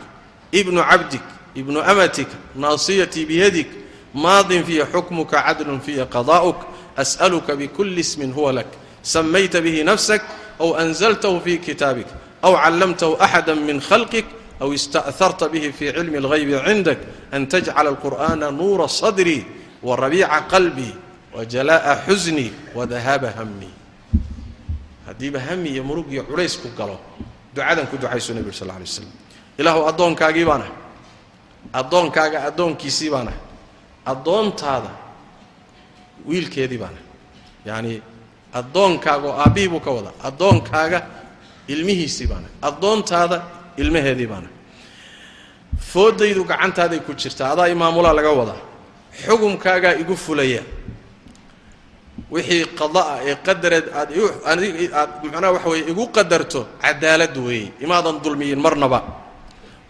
ibnu cabdik ibnu amatika naasiyatii biyadik maadin fiihi xukmuka cadlun fiihi qadaa'uk as'aluka bikulli ismin huwa lak. Samayta bihi nafsak ow anzaltahu fii kitaabik aw callamtahu axada min khalqik aw ista'harta bihi fii cilmi اlghaybi cindak an tajcala alqur'aana nuura sadrii wa rabiica qalbii wa jalaa'a xusnii wa dahaaba hamii haddiiba hami iyo murug iyo culays ku galo. Ducadan ku ducaysu nebi sal alay slam ilaahu addoonkaagiibaan ah addoonkaaga addoonkiisii baan ah addoontaada wiilkeedii baan. Ahay yacani addoonkaaga oo aabbihii buu ka wadaa. Addoonkaaga ilmihiisii baan. Ahay addoontaada ilmaheedii baana foodaydu gacantaaday ku jirtaa adaa imaamulaa laga wadaa. Xukumkaagaa igu fulaya. Wixii qada'a ee qadareed aad aad macnaha waxa weye igu qadarto cadaalad weeye. Imaadan dulmiyin marnaba.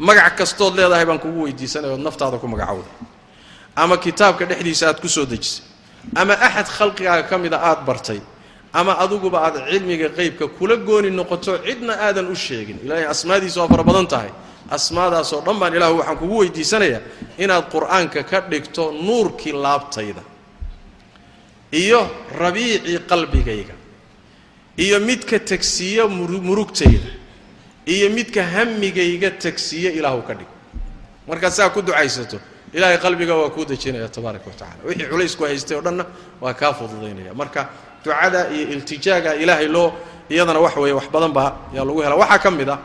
Magac kastood leedahay baan kugu weydiisanaya ood naftaada ku magacowda ama kitaabka dhexdiisa aad ku soo dejisay. Ama axad khalqigaaga ka mida aad bartay. Ama adiguba aad cilmiga qeybka kula gooni noqoto cidna aadan u sheegin. Ilaahay asmaadiisa waa fara badan tahay. Asmaadaasoo dhan baan ilaahu waxaan kugu weydiisanayaa inaad qur'aanka ka dhigto nuurkii laabtayda. Iyo rabiicii qalbigayga. Iyo midka tegsiiya murugtayda. Iyo midka hamigayga tegsiiya ilaahu ka dhig. Markaad saa ku ducaysato ilaahay qalbiga waa kuu dejinaya tabaaraka wa tacala wixii culaysku haystay o dhanna waa kaa fududaynaya marka ducada iyo iltijaaga ilaahay loo iyadana wax weeye wax badan baa yaa lagu helaa. Waxaa ka mid ah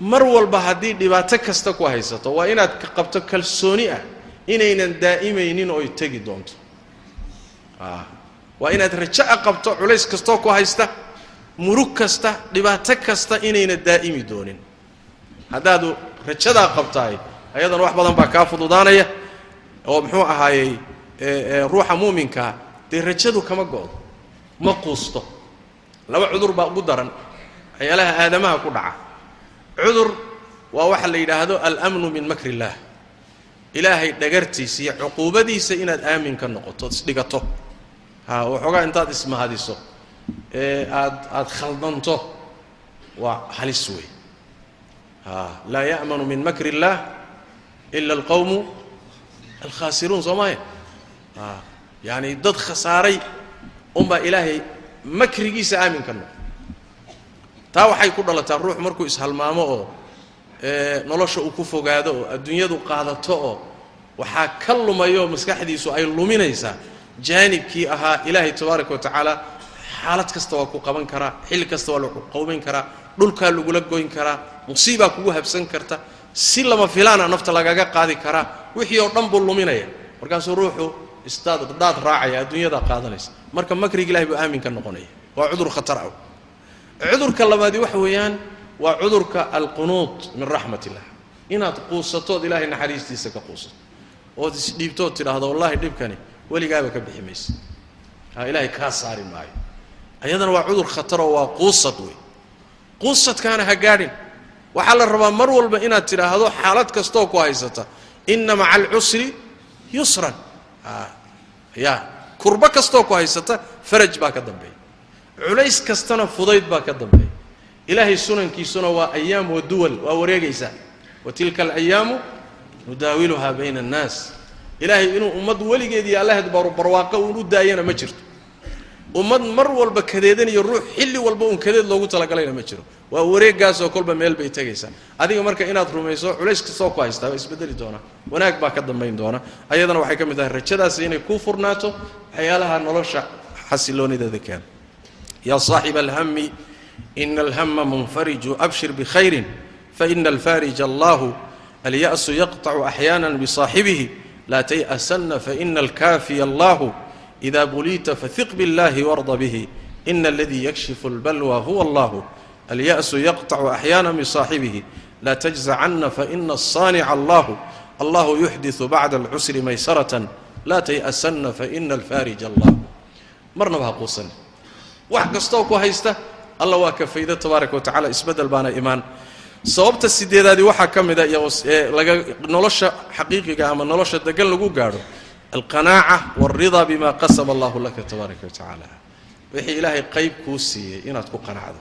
mar walba haddii dhibaato kasta ku haysato waa inaad qabto kalsooni ah inaynan daa'imaynin oy tegi doonto. Waa inaad raja'a qabto culays kastoo ku haysta murug kasta dhibaato kasta inayna daa'imi doonin. Haddaadu rajadaa qabtaay ayadana wax badan baa kaa fududaanaya oo muxuu ahaayey ruuxa muuminkaa dee rajadu kama go'do ma quusto. Laba cudur baa ugu daran waxyaalaha aadamaha ku dhaca. Cudur waa waxa la yidhaahdo almnu min makr illaah ilaahay dhagartiisa iyo cuquubadiisa inaad aamin ka noqoto isdhigato ha waxoogaa intaad ismahadiso ee aad aada khaldanto waa halis wey ha laa ya'manu min makr illaah ila alqawmu alkhaasiruun soo maaya a yaani dad khasaaray unbaa ilaahay makrigiisa aamin ka noqo taa waxay ku dhalataa ruux markuu ishalmaamo oo nolosha uu ku fogaado oo adduunyadu qaadato oo waxaa ka lumayo maskaxdiisu ay luminaysaa jaanibkii ahaa ilaahay tabaaraka wa tacaala xaalad kasta waa ku qaban karaa xilli kasta waa lagu qawmin karaa dhulkaa lagula goyn karaa musiibaa kugu habsan karta si lama filaana nafta lagaga qaadi karaa wixii oo dhan buu luminaya. Markaasuu ruuxu isdaad daad raacaya adduunyadaa qaadanaysa. Marka makriga ilahay buu aamin ka noqonaya. Waa cudur khatar ah. Cudurka labaadi waxa weeyaan waa cudurka alqunuud min raxmat illah inaad quusatood ilaahay naxariistiisa ka quusato. Ood isdhiibtood tidhaahdo wallahi dhibkani weligaaba ka bixi maysa. Ha ilaahay kaa saari maayo. Ayadana waa cudur khataroo waa quusad wey quusadkaana ha gaadhin waxaa la rabaa mar walba inaad tidhaahdo xaalad kastoo ku haysata. Inna maca alcusri yusran. Ya. Kurbo kastoo ku haysata faraj baa ka dambeeya. Culays kastana fudayd baa ka dambeeya. Ilaahay sunankiisuna waa ayaam wa duwal waa wareegaysaa wa tilka alayaamu nudaawiluhaa bayna annaas. Ilaahay inuu ummad weligeed iyo allaheed barwaaqo uun u daayana ma jirto ummad mar walba kadeedanayo ruux xilli walba uun kadeed loogu talagalayna ma jiro. Waa wareegaasoo kolba meel bay tegaysaa adiga marka inaad rumayso culays kastoo ku haystaa waa isbedeli doonaa wanaag baa ka dambayn doona. Ayadana waxay ka mid tahay rajadaasi inay kuu furnaato waxyaalaha nolosha xasiloonideeda keena yaa saaxiba alhami ina alhama munfariju abshir bikhayrin faina alfarija allahu alya'su yaqطacu axyaana bisaaxibihi laa tay'asanna faina alkaafiya allahu إذا بليت فثق بالله وارض به إن الذي يكشف البلوى هو الله اليأس يقطع أحيانا بصاحبه لا تجزعن فإن الصانع الله الله يحدث بعد العسر ميسرة لا تيأسن فإن الفارج الله مرنا بها قوسا wax kastoo ku haysta alla waa ka fayda tabaaraka watacaala isbedel baana imaan sababta sideedaadii waxaa ka mida laga nolosha xaqiiqiga ama nolosha degan lagu gaadho alqanaaca walridaa bima qasama allahu laka tabaaraka watacaala wixii ilaahay qayb kuu siiyey inaad ku qanacdo.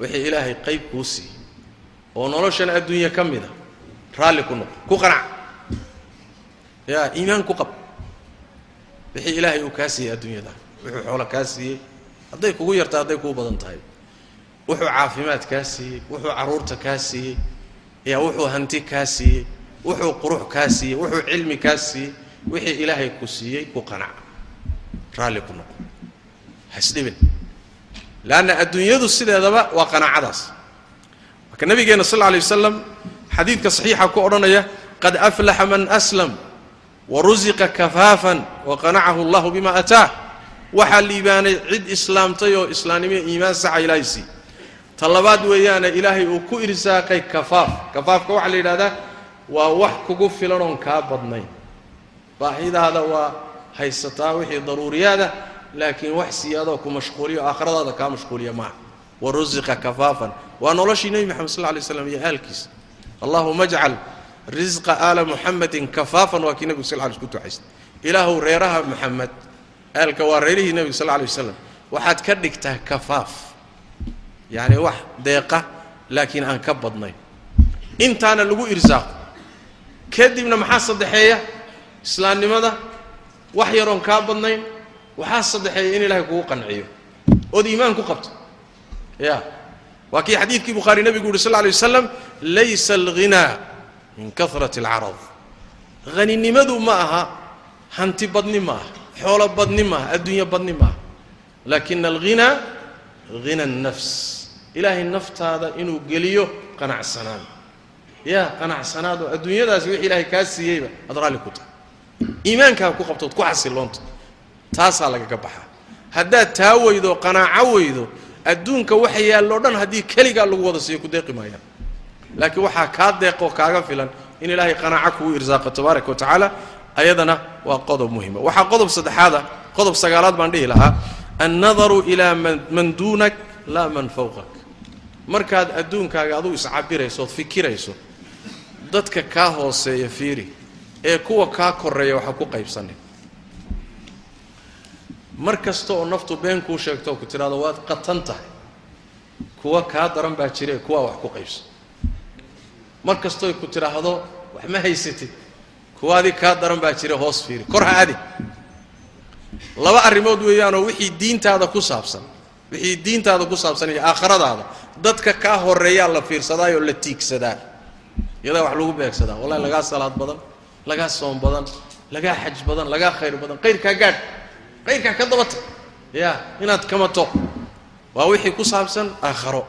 Wixii ilaahay qayb kuu siiyey oo noloshan adduunya ka mida raalli ku noqo ku qanac. Yaa iimaan ku qab. Wixii ilaahay uu kaa siiyey adduunyada wuxuu xoolo kaa siiyey. Hadday kugu yarta hadday kuu badan tahay. Wuxuu caafimaad kaa siiyey wuxuu carruurta kaa siiyey. Yaa wuxuu hanti kaa siiyey wuxuu qurux kaa siiyey wuxuu cilmi kaa siiyey wixii ilaahay ku siiyey ku qanac. Raalli ku noqo hasdhibin leanna adduunyadu sideedaba waa qanaacadaas. Marka nabigeena sal lla alay wasalam xadiidka saxiixa ku odhanaya qad aflaxa man aslam warusiqa kafaafan waqanacahu allahu bima ataah waxaa liibaanay cid islaamtay oo islaamnimo iimaan saxa ilaahay sii ta labaad weeyaane ilaahay uu ku irsaaqay kafaaf. Kafaafka waxaa la yidhahdaa waa wax kugu filan oon kaa badnayn. Baahidaada waa haysataa wixii daruuriyaada laakiin wax siyaadoo ku mashquuliyo aakhiradaada kaa mashquuliya maaha. Warusiqa kafaafan. Waa noloshii nebi moxamed sal lay slam iyo aalkiisa. Allahuma ajcal risqa aala muxamedin kafaafan. Waa kii nebigu sal lay ku ducaystay. Ilaahuw reeraha moxamed aalka waa reerihii nebiga sal lay wasalam waxaad ka dhigtaa kafaaf. Yacni wax deeqa laakiin aan ka badnayn. Intaana lagu irsaaqo kadibna maxaa saddexeeya? Islaamnimada. Wax yaroon kaa badnayn. Waxaa saddexeeya in ilaahay kugu qanciyo. Ood iimaan ku qabto. Ya waa kii xadiidkii bukhaari nebigu yuhi sal lla alay wasalam laysa alghinaa min kahrati alcarad haninimadu ma aha hanti badni ma aha xoolo badni ma aha adduunyo badni ma aha. Laakina alghinaa hina annafs ilaahay naftaada inuu geliyo qanacsanaan yaa qanacsanaad oo adduunyadaasi wixii ilaahay kaa siiyeyba aad raalli ku tahay. Iimaankaa ku qabtood ku xasiloonta taasaa lagaga baxaa. Haddaad taa weydo qanaaco weydo adduunka waxa yaalloo dhan haddii keligaa lagu wada siiyo ku deeqi maayaan. Laakiin waxaa kaa deeqoo kaaga filan in ilaahay qanaaco kugu irsaaqo tabaaraka wa tacaala. Ayadana waa qodob muhima waxaa qodob saddexaada qodob sagaalaad baan dhihi lahaa. Annadaru ilaa man duunak laa man fawqak. Markaad adduunkaaga adugu iscabirayso ood fikirayso dadka kaa hooseeya fiiri ee kuwa kaa koreeya waxa ku qaybsanin mar kasta oo naftu been kuu sheegto oo ku tidhahdo waad qatan tahay kuwa kaa daran baa jire kuwaa wax ku qaybsan. Mar kastooy ku tidhaahdo wax ma haysatid kuwaadii kaa daran baa jire hoos fiiri kor ha adi laba arrimood weeyaanoo wixii diintaada ku saabsan wixii diintaada ku saabsan iyo aakhiradaada dadka kaa horeeyaa la fiirsadaayoo la tiigsadaa iyadaa wax lagu beegsadaa wallahi lagaa salaad badan lagaa soom badan lagaa xaj badan lagaa khayr badan qayrkaa gaadh qayrkaa ka dabata ya inaad kamato waa wixii ku saabsan aakharo.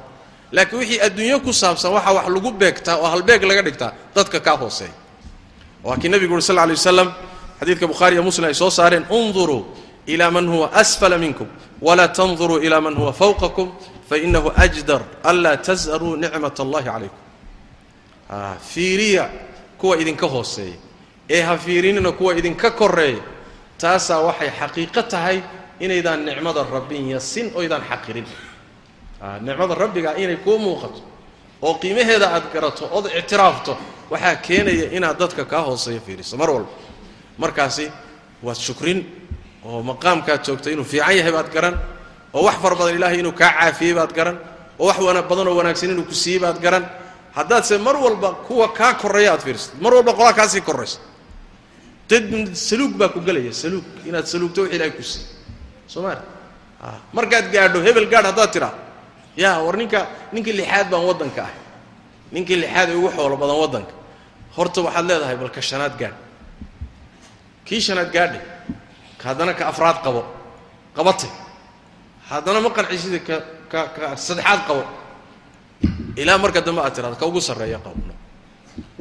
Laakiin wixii adduunyo ku saabsan waxaa wax lagu beegtaa oo halbeeg laga dhigtaa dadka kaa hooseeya waa kii nebigu uri sal lla lay waslam xadiidka bukhaari iyo muslim ay soo saareen unduruu ila man huwa asfala minkum walaa tanduruu ila man huwa fawqakum fainahu ajdar anlaa tas'aruu nicmat allahi calaykum fiiriya kuwa idinka hooseeya. Ee ha fiirinina kuwa idinka koreeya taasaa waxay xaqiiqo tahay inaydaan nicmada rabbin yasin oydaan xaqirin. Nicmada rabbiga inay kuu muuqato oo qiimaheeda aad garato ood ictiraafto waxaa keenaya inaad dadka kaa hooseeya fiiriso. Mar walba. Markaasi waad shukrin oo maqaamkaad joogta inuu fiican yahay baad garan oo wax fara badan ilaahay inuu kaa caafiyey baad garan oo wax wana badan oo wanaagsan inuu ku siiyey baad garan haddaadse mar walba kuwa kaa korreeya aad fiirsatid mar walba qolaa kaasii korraysa dad saluug baa ku gelaya saluug inaad saluugto wix ilahay ku siiy soo maali markaad gaadho hebel gaadh haddaad tidhaa yaa war ninka ninkii lixaad baan waddanka ah ninkii lixaad ee ugu xoolo badan waddanka. Horta waxaad leedahay balka shanaad gaadh. Kii shanaad gaadhay haddana ka afraad qabo. Qabate. Haddana ma qancisida ka ka ka saddexaad qabo ilaa marka dambe aad tirahdo ka ugu sarreeya qabo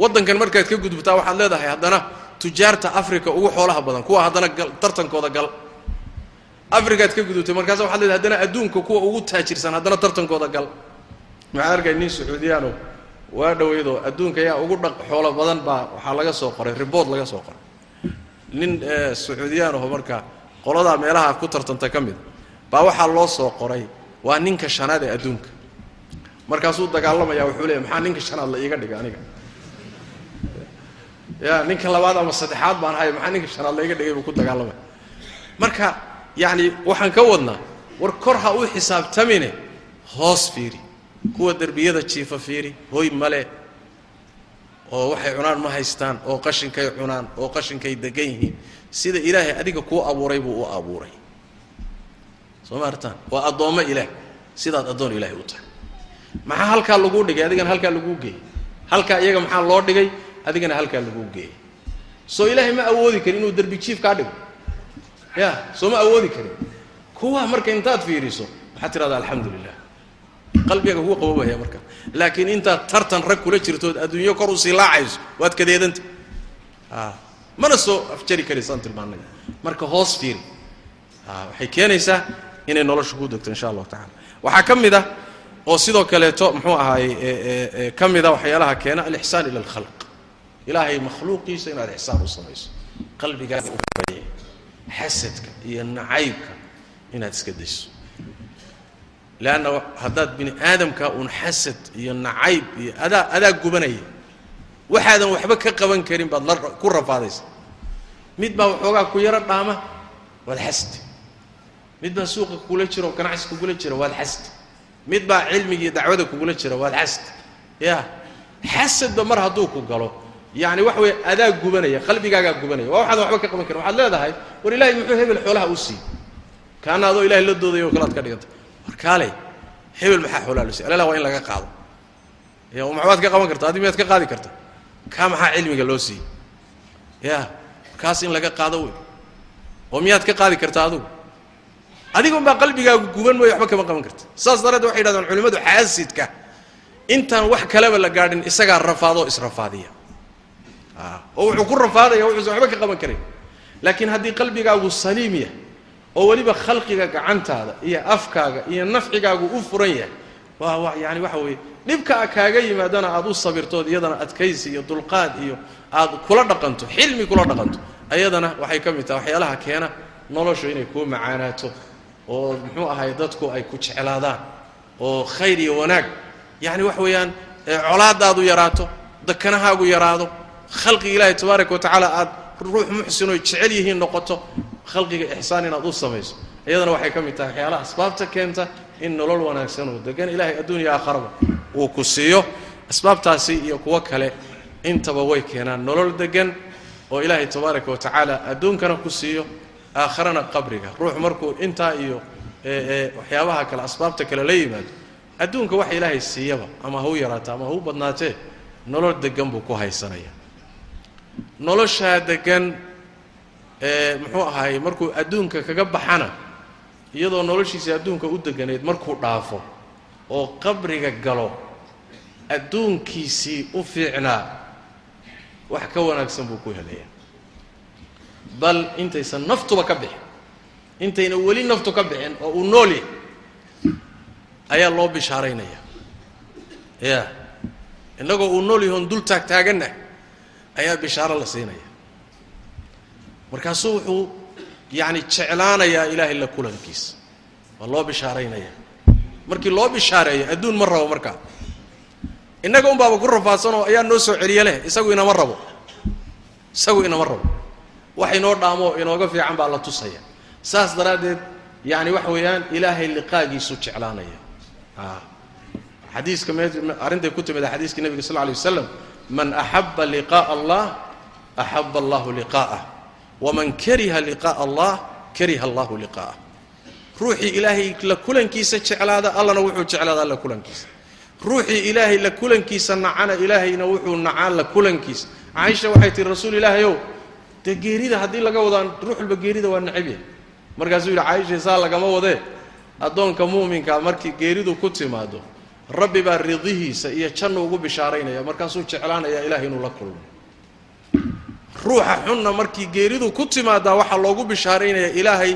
waddankan markaad ka gudubtaa waxaad leedahay haddana tujaarta africa ugu xoolaha badan kuwa haddana gal tartankooda gal. Africaad ka gudubtay markaasa waxad leedahay haddana adduunka kuwa ugu taajirsan haddana tartankooda gal. Maxaa arkay nin sacuudiyaano waa dhoweydo adduunka yaa ugu dhaq xoolo badan baa waxaa laga soo qoray riboort laga soo qoray. Nin sacuudiyaanaho marka qoladaa meelaha ku tartanta ka mid baa waxaa loo soo qoray waa ninka shanaad ee adduunka markaasuu dagaalamaya wuxuu leeyahy maxaa ninka shanaad la iiga dhiga aniga? Ya ninka labaad ama saddexaad baan ahay maxaa ninka shanaad la iga dhigay? Buu ku dagaalamaya. Marka yacni waxaan ka wadnaa war kor ha u xisaabtamine hoos fiiri. Kuwa derbiyada jiifa fiiri hoy male oo waxay cunaan ma haystaan oo qashinkay cunaan oo qashinkay degan yihiin. Sida ilaahay adiga kuu abuuray buu u abuuray. Soo ma artaan waa addoommo ilaah. Sidaad addoon ilaahay u tahay maxaa halkaa laguu dhigay? Adigana halkaa laguu geeyey halkaa iyaga maxaa loo dhigay? Adigana halkaa laguu geeyey soo ilaahay ma awoodi karin inuu derbi jiif kaa dhigo? Ya soo ma awoodi karin. Kuwa marka intaad fiiriso waxaad tidhahdaa alxamdu lilah qalbigaga kuu qabobaya marka. Laakiin intaad tartan rag kula jirtood adduunyo kor u sii laacayso waad kadeedanta a mana soo afjari karaysaan tilmaanay marka hoos fiiri. A waxay keenaysaa inay nolosha ku degto insha allahu tacala waxaa ka mid ah oo sidoo kaleeto muxuu ahaayey ka mida waxyaalaha keena alixsaan ila alkhalq. Ilaahay makhluuqiisa inaad ixsaan u samayso. Qalbigaaga u xasadka iyo nacaybka inaad iska dayso. Leanna haddaad bini aadamka uun xasad iyo nacayb iyo adaa adaa gubanaya waxaadan waxba ka qaban karin baad la ku rafaadaysa. Mid baa waxoogaa ku yaro dhaama waad xasdi. Mid baa suuqa kugula jira ganacsi kugula jira waad xasdi mid baa cilmiga iyo dacwada kugula jira waad xasdi ya xasadba mar hadduu ku galo yacni waxa weeye adaa gubanaya qalbigaagaa gubanaya. Waa waxaadan waxba ka qaban karin waxaad leedahay war ilaahay muxuu hebel xoolaha u siiyey kaana adoo ilahay la doodaya oo kalead ka dhiganta war kaalay hebel maxaa xoolaha loo siiyey alala waa in laga qaado. Ya maxbaad ka qaban karta adi miyaad ka qaadi karta. Kaa maxaa cilmiga loo siiyey ya kaas in laga qaado wey oo miyaad ka qaadi kartaa adugu adigun baa qalbigaagu guban mooya waxba kama qaban karta saas daraaddeed waxay yidhahdaan culimmadu xaasidka. Intaan wax kaleba la gaadhin isagaa rafaadoo israfaadiya. Oo wuxuu ku rafaadaya wuxuusan waxba ka qaban karin. Laakiin haddii qalbigaagu saliim yahay oo weliba khalqiga gacantaada iyo afkaaga iyo nafcigaagu u furan yahay waa wa yaani waxa weeye dhibka kaaga yimaadana aad u sabirtood iyadana adkaysi iyo dulqaad iyo aad kula dhaqanto xilmi kula dhaqanto ayadana waxay ka mid tahay waxyaalaha keena noloshu inay kuu macaanaato oo muxuu ahay dadku ay ku jeclaadaan oo khayr iyo wanaag. Yacni waxa weeyaan colaadaadu yaraato dakanahaagu yaraado khalqiga ilaahi tabaaraka wa tacaala aad ruux muxsinoy jecel yihiin noqoto khalqiga ixsaan inaad u samayso. Iyadana waxay ka mid tahay waxyaalaha asbaabta keenta in nolol wanaagsan oo degan ilaahay adduuniya aakharaba uu ku siiyo. Asbaabtaasi iyo kuwo kale intaba way keenaan nolol degan oo ilaahay tabaaraka wa tacaala adduunkana ku siiyo aakharana qabriga. Ruux markuu intaa iyo waxyaabaha kale asbaabta kale la yimaado adduunka waxa ilaahay siiyaba ama ha u yaraato ama ha u badnaatee nolol degan buu ku haysanaya. Noloshaa degan muxuu ahaayey markuu adduunka kaga baxana iyadoo noloshiisii adduunka u deganeed markuu dhaafo oo qabriga galo adduunkiisii u fiicnaa wax ka wanaagsan buu ku helaya bal intaysan naftuba ka bixin. Intayna weli naftu ka bixin oo uu nool yahay ayaa loo bishaaraynaya. Ya. Innagoo uu nool yahoon dul taag taaganna ayaa bishaaro la siinaya. Markaasuu wuxuu yacni jeclaanayaa ilaahay la kulankiisa waa loo bishaaraynaya. Markii loo bishaareeyo adduun ma rabo markaa. Innaga un baaba ku rafaadsanoo ayaa noo soo celiye leh isagu inama rabo. Isagu inama rabo wax inoo dhaamoo inooga fiican baa la tusaya. Saas daraaddeed yacni waxa weeyaan ilaahay liqaagiisu jeclaanaya. Xadiiska me arrintay ku timid xadiiskii nebiga sal lla alay man axaba liqaa'a allah axaba allahu liqaa'ah waman kariha liqaa'a allah kariha allahu liqaa'ah ruuxii ilaahay la kulankiisa jeclaada allana wuxuu jeclaada alla kulankiisa. Ruuxii ilaahay la kulankiisa nacana ilaahayna wuxuu nacaa la kulankiisa. Caaisha waxay tihi rasuul ilaahayow dee geerida haddii laga wadaan ruux walba geerida waa necab yahay. Markaasuu yidhi caaisha saa lagama wadee addoonka muuminkaa markii geeridu ku timaado rabbi baa ridihiisa iyo jannu ugu bishaaraynaya markaasuu jeclaanayaa ilahay inuu la kulmo. Ruuxa xunna markii geeridu ku timaadaa waxaa loogu bishaaraynaya ilaahay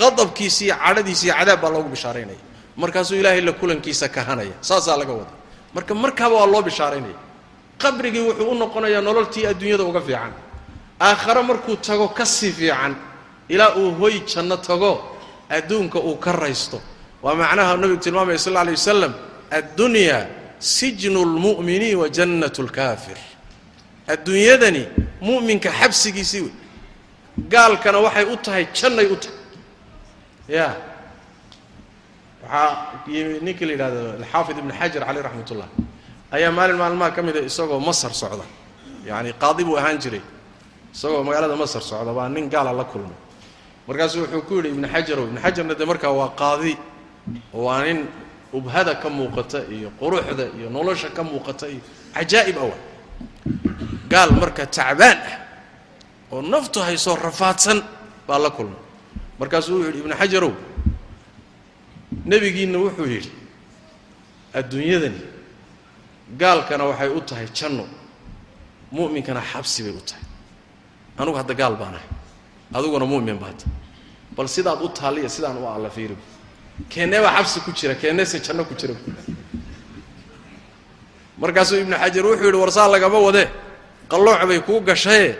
qadabkiisa iyo cadhadiisa iyo cadaab baa loogu bishaaraynaya. Markaasuu ilaahay la kulankiisa kahanaya saasaa laga wada marka markaaba waa loo bishaaraynaya. Qabrigii wuxuu u noqonayaa nololtii adduunyada uga fiican aakhare markuu tago ka sii fiican ilaa uu hoy janno tago adduunka uu ka raysto. Waa macnaha nabigu tilmaamaya sal alla alay wasalam addunya sijnu lmu'mini wa jannat lkaafir adduunyadani mu'minka xabsigiisii wey. Gaalkana waxay u tahay jannay u tahay. Ya. Waxaa yimi ninkii la yidhahdo alxaafid ibn xajar caleyh raxmat ullah ayaa maalin maalmaha ka mida isagoo masar socda. Yacani qaadi buu ahaan jiray isagoo magaalada masar socda baa nin gaala la kulmay markaasuu wuxuu ku yidhi ibnu xajarow ibnu xajarna dee markaa waa qaadi waa nin ubhada ka muuqata iyo quruxda iyo nolosha ka muuqata iyo cajaa'ib awa. Gaal marka tacbaan ah oo naftu haysoo rafaadsan baa la kulmay markaasuu wuxuu yidhi ibnu xajarow nebigiinna wuxuu yidhi adduunyadani gaalkana waxay u tahay janno mu'minkana xabsi bay u tahay anugu hadda gaal baan ahay adiguna mu'min baata bal sidaad u taalliya sidaan u alla fiiri keennee baa xabsi ku jira keenneese janno ku jira. Markaasuu ibnu xajar wuxuu yidhi warsaa lagama wadee qallooc bay kuu gashaye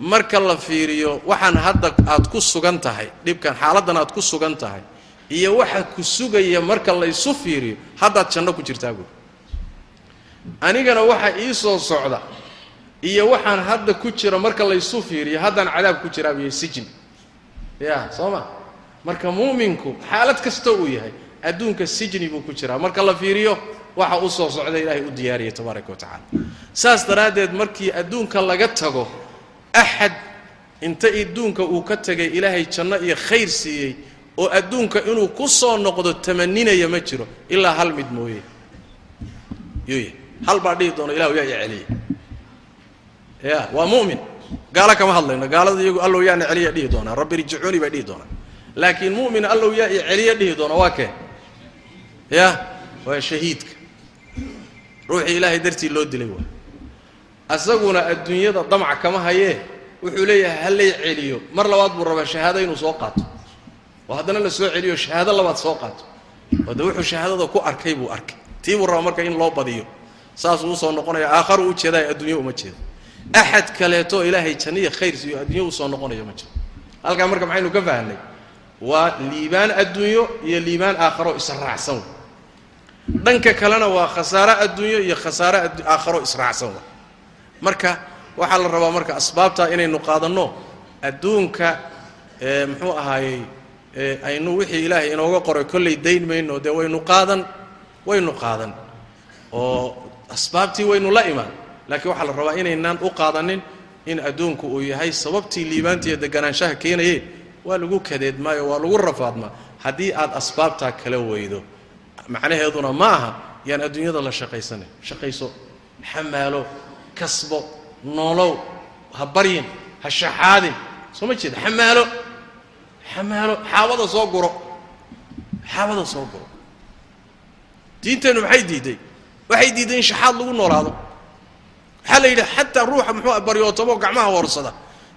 marka la fiiriyo waxaan hadda aad ku sugan tahay dhibkan xaaladdan aad ku sugan tahay iyo waxa ku sugaya marka laysu fiiriyo haddaad janno ku jirtaa buuri anigana waxa ii soo socda iyo waxaan hadda ku jira marka laysu fiiriyo haddaan cadaab ku jiraa biyo sijin ya soo ma marka mu'minku xaalad kasta uu yahay adduunka sijni buu ku jiraa. Marka la fiiriyo waxa u soo socda ilaahay u diyaariyay tabaaraka wa tacaala. Saas daraaddeed markii adduunka laga tago axad inta adduunka uu ka tegay ilaahay janno iyo khayr siiyey oo adduunka inuu ku soo noqdo tamaninaya ma jiro ilaa hal mid mooye. Yuy hal baa dhihi doona ilahu yaa i ya waa mu'min gaalo kama hadlayno. Gaalada iyagu allow yaana celiya dhihi doonaa. Rabbi irjicuuni bay dhihi doonaa. Laakiin mu'min allow yaa i celiya dhihi doona waa kee? Ya waa shahiidka. Ruuxii ilaahay dartii loo dilay waa. Asaguna adduunyada damca kama hayee. Wuxuu leeyahay ha lay celiyo. Mar labaad buu rabaa shahaado inuu soo qaato. Oo haddana la soo celiyo shahaado labaad soo qaato. Oo de wuxuu shahaadada ku arkay buu arkay. Tii buu rabaa marka in loo badiyo. Saasuu u soo noqonaya aakharu u jeedaay adduunya uma jeedo axad kaleetoo ilaahay janniya khayr siiyo adduunya u soo noqonayo ma jiro. Halkaa marka maxaynu ka fahnay waa liibaan adduunyo iyo liibaan aakharo israacsan dhanka kalena waa khasaare adduunyo iyo khasaare aakharo israacsan marka waxaa la rabaa marka asbaabtaa inaynu qaadanno adduunka muxuu ahaayey aynu wixii ilaahay inooga qoray kollay dayn mayno dee waynu qaadan waynu qaadan. Oo asbaabtii waynu la imaan laakiin waxaa la rabaa inaynaan u qaadanin in adduunku uu yahay sababtii liibaantiiyo deganaanshaha keenaye waa lagu kadeedmaayo waa lagu rafaadmaa. Haddii aad asbaabtaa kala weydo macnaheeduna ma aha yaan adduunyada la shaqaysanin shaqayso xamaalo kasbo noolow ha baryin ha shaxaadin soo jeeda xamaalo xamaalo xaabada soo guro. Xaabada soo guro. Diinteennu maxay diiday? Waxay diiday in shaxaad lagu noolaado waxaa la yidhi? Xataa ruuxa muxuu baryootomo gacmaha horsada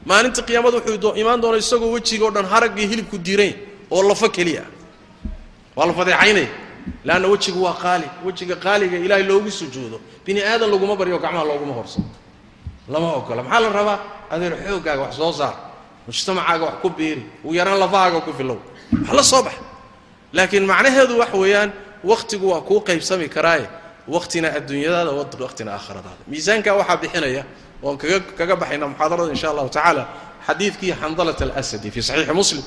maalinta qiyaamada wuxuu imaan doona isagoo wejiga o dhan haraggii hilibku diiranya oo lafo keliya. Waa la fadeexaynaya leanna wejigu waa qaali. Wejiga qaaliga ilaahay loogu sujuudo. Bini aadan laguma baryo gacmaha looguma horsado lama ogola. Maxaa la rabaa? Adeer xooggaaga wax soo saar. Mujtamacaaga wax ku biiri ugu yaraan lafahaaga ku filow. Wax la soo bax. Laakiin macnaheedu wax weeyaan wakhtigu waa kuu qaybsami karaaye wakhtina adduunyadaada wakhtina aakhiradaada. Miisaankaa waxaa bixinaya oon kaga kaga baxayna muxaadarada insha allahu tacaala xadiidkii xandalat alasadi fii saxiixi muslim.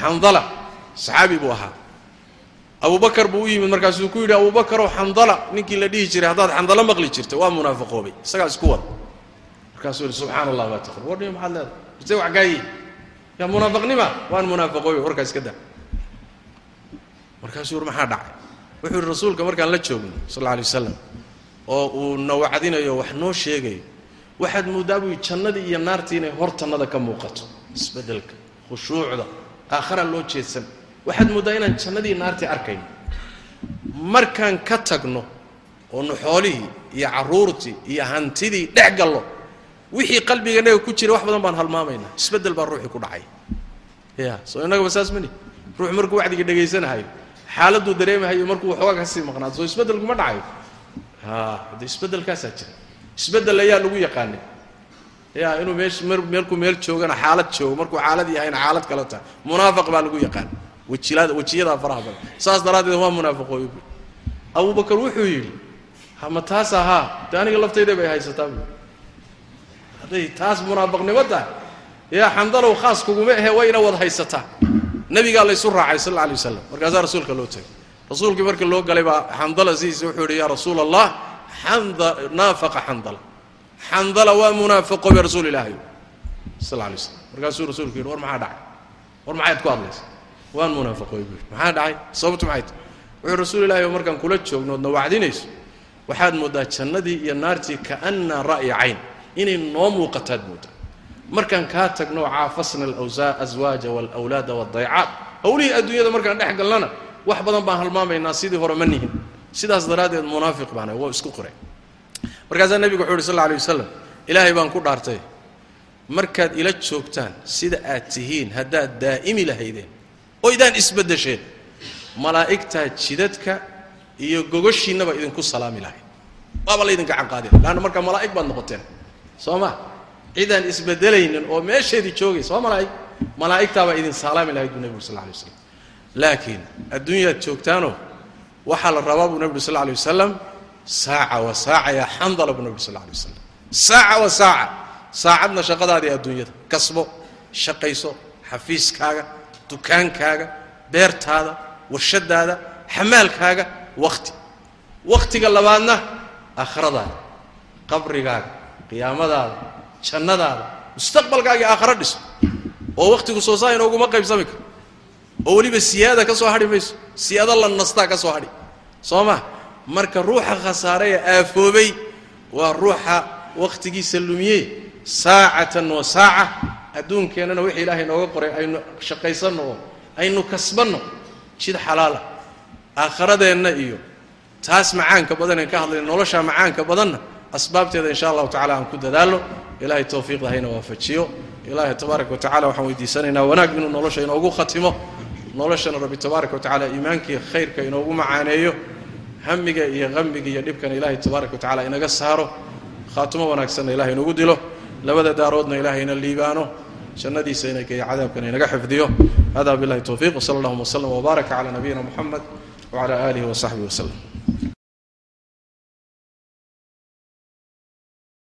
Xandala saxaabi buu ahaa. Abubakar buu u yimid markaasuu ku yidhi abubakarow xandala ninkii la dhihi jiray haddaad xandalo maqli jirta waa munaafaqoobay isagaa isku wada markaasuu yidhi subxaana allah baa taqul warni maxaad leedahay? Se wax kaayi yaa munaafaqnima waan munaafaqooy warkaa iska daa. Markaasuu yur maxaa dhacay wuxuu yihi rasuulka markaan la joogno sal alla alay wasalam oo uu na wacdinayo wax noo sheegayo waxaad mooddaa buu jannadii iyo naartii inay hor tannada ka muuqato isbeddelka khushuucda aakhara loo jeedsan waxaad mooddaa inaan jannadii naartii arkayn. Markaan ka tagno oonu xoolihii iyo carruurtii iyo hantidii dhex gallo wixii qalbiganaga ku jira wax badan baan halmaamaynaa isbeddel baa ruuxii ku dhacay. Ya soo innagaba saas mani ruux markuu wacdiga dhegaysanahayo xaaladuu dareemahayo markuu waxoogaa ka sii maqnaado soo isbeddelkuma dhacayo. Ha hadde isbeddelkaasaa jira isbeddel ayaa lagu yaqaanay. Ya inuu meesh markuu meel joogana xaalad joogo markuu xaalad yahayna xaalad kale tahay. Munaafiq baa lagu yaqaan. Wajilada wejiyadaa faraha badan. Saas daraaddeed waa munaafaqooyo bu abubakar wuxuu yidhi hama taas ahaa de aniga laftayda bay haysataa bu hadday taas munaafaqnimo tahay yaa xandalow khaas kuguma ahe wayna wada haysataa nabigaa laysu raacay sal alay wasalam markaasaa rasuulka loo tegay. Rasuulkii marka loo galay baa xandala sidiisa wuxuu yidhi yaa rasuul allah xanda naafaqa xandala xandala waa munaafaqoobay rasuul ilaahay. Sal alay waslam markaasuu rasuulku yidhi war maxaa dhacay? War maxayd ku hadlaysa waan munaafaqooy buu yidhi maxaa dhacay? Sababtu maxay tahay? Wuxuu rasuul ilahi markaan kula joogno wacdinayso waxaad mooddaa jannadii iyo naartii kaana ra'ya cayn inay noo muuqataad mooddaa markaan kaa tagno caafasna alawsaa aswaaja waalawlaada waaldaycaat howlihii adduunyada markaan dhex galnana wax badan baan halmaamaynaa sidii hore ma nihin. Sidaas daraaddeed munaafiq baana waa isku qoray. Markaasaa nebigu wuxu uhi sal alla alay wasalam ilaahay baan ku dhaartay markaad ila joogtaan sida aad tihiin haddaad daa'imi lahaydeen oo idaan isbaddesheen malaa'igtaa jidadka iyo gogoshiinnaba idinku salaami lahayd. Waaba laydinka canqaadin laanna markaa malaa'ig baad noqoteen soo ma cidaan isbedelaynin oo meesheedii joogaysa waa malaa'ig malaa'igtaabaa idin salaami lahayd buu nebigu sal lla alay waslam laakiin adduunyaad joogtaanoo waxaa la rabaa buu nebigu sal alay wasalam saaca wa saaca yaa xandala buu nebigu sal alay wasalam saaca wa saaca saacadna shaqadaadii adduunyada kasbo shaqayso xafiiskaaga dukaankaaga beertaada warshadaada xamaalkaaga wakhti wakhtiga labaadna aakhiradaada qabrigaaga qiyaamadaada jannadaada. Mustaqbalkaagii aakharo dhiso. Oo wakhtigu soo saa inooguma qaybsami karo. Oo weliba siyaada ka soo hadhi mayso. Siyaado la nastaa ka soo hadhi. Soo ma marka ruuxa khasaaraya aafoobay waa ruuxa wakhtigiisa lumiye saacatan wa saaca. Adduunkeennana wixii ilaahay nooga qoray aynu shaqaysanno oo aynu kasbanno. Jid xalaala. Aakhiradeenna iyo taas macaanka badaneen ka hadlayna nolosha macaanka badanna asbaabteeda insha allahu tacala aan ku dadaalno ilahay towfiiqda hayna waafajiyo ilaahay tabaaraka wa tacala waxaan weydiisanaynaa wanaag inuu nolosha inoogu khatimo. Noloshana rabbi tabaaraka wa iimaankii khayrka inoogu macaaneeyo hamiga iyo hamiga iyo dhibkana ilaahay tabaaraka wa inaga saaro. Khaatimo wanaagsanna ilahay inagu dilo. Labada daaroodna ilahay ina liibaano. Jannadiisa inay geeyo cadaabkana inaga xifdiyo. Hada billahi towfiiq wsala allahuma wslm wbaaraka cala nabiyina muxamed wcala aalihi wasaxbihi waslem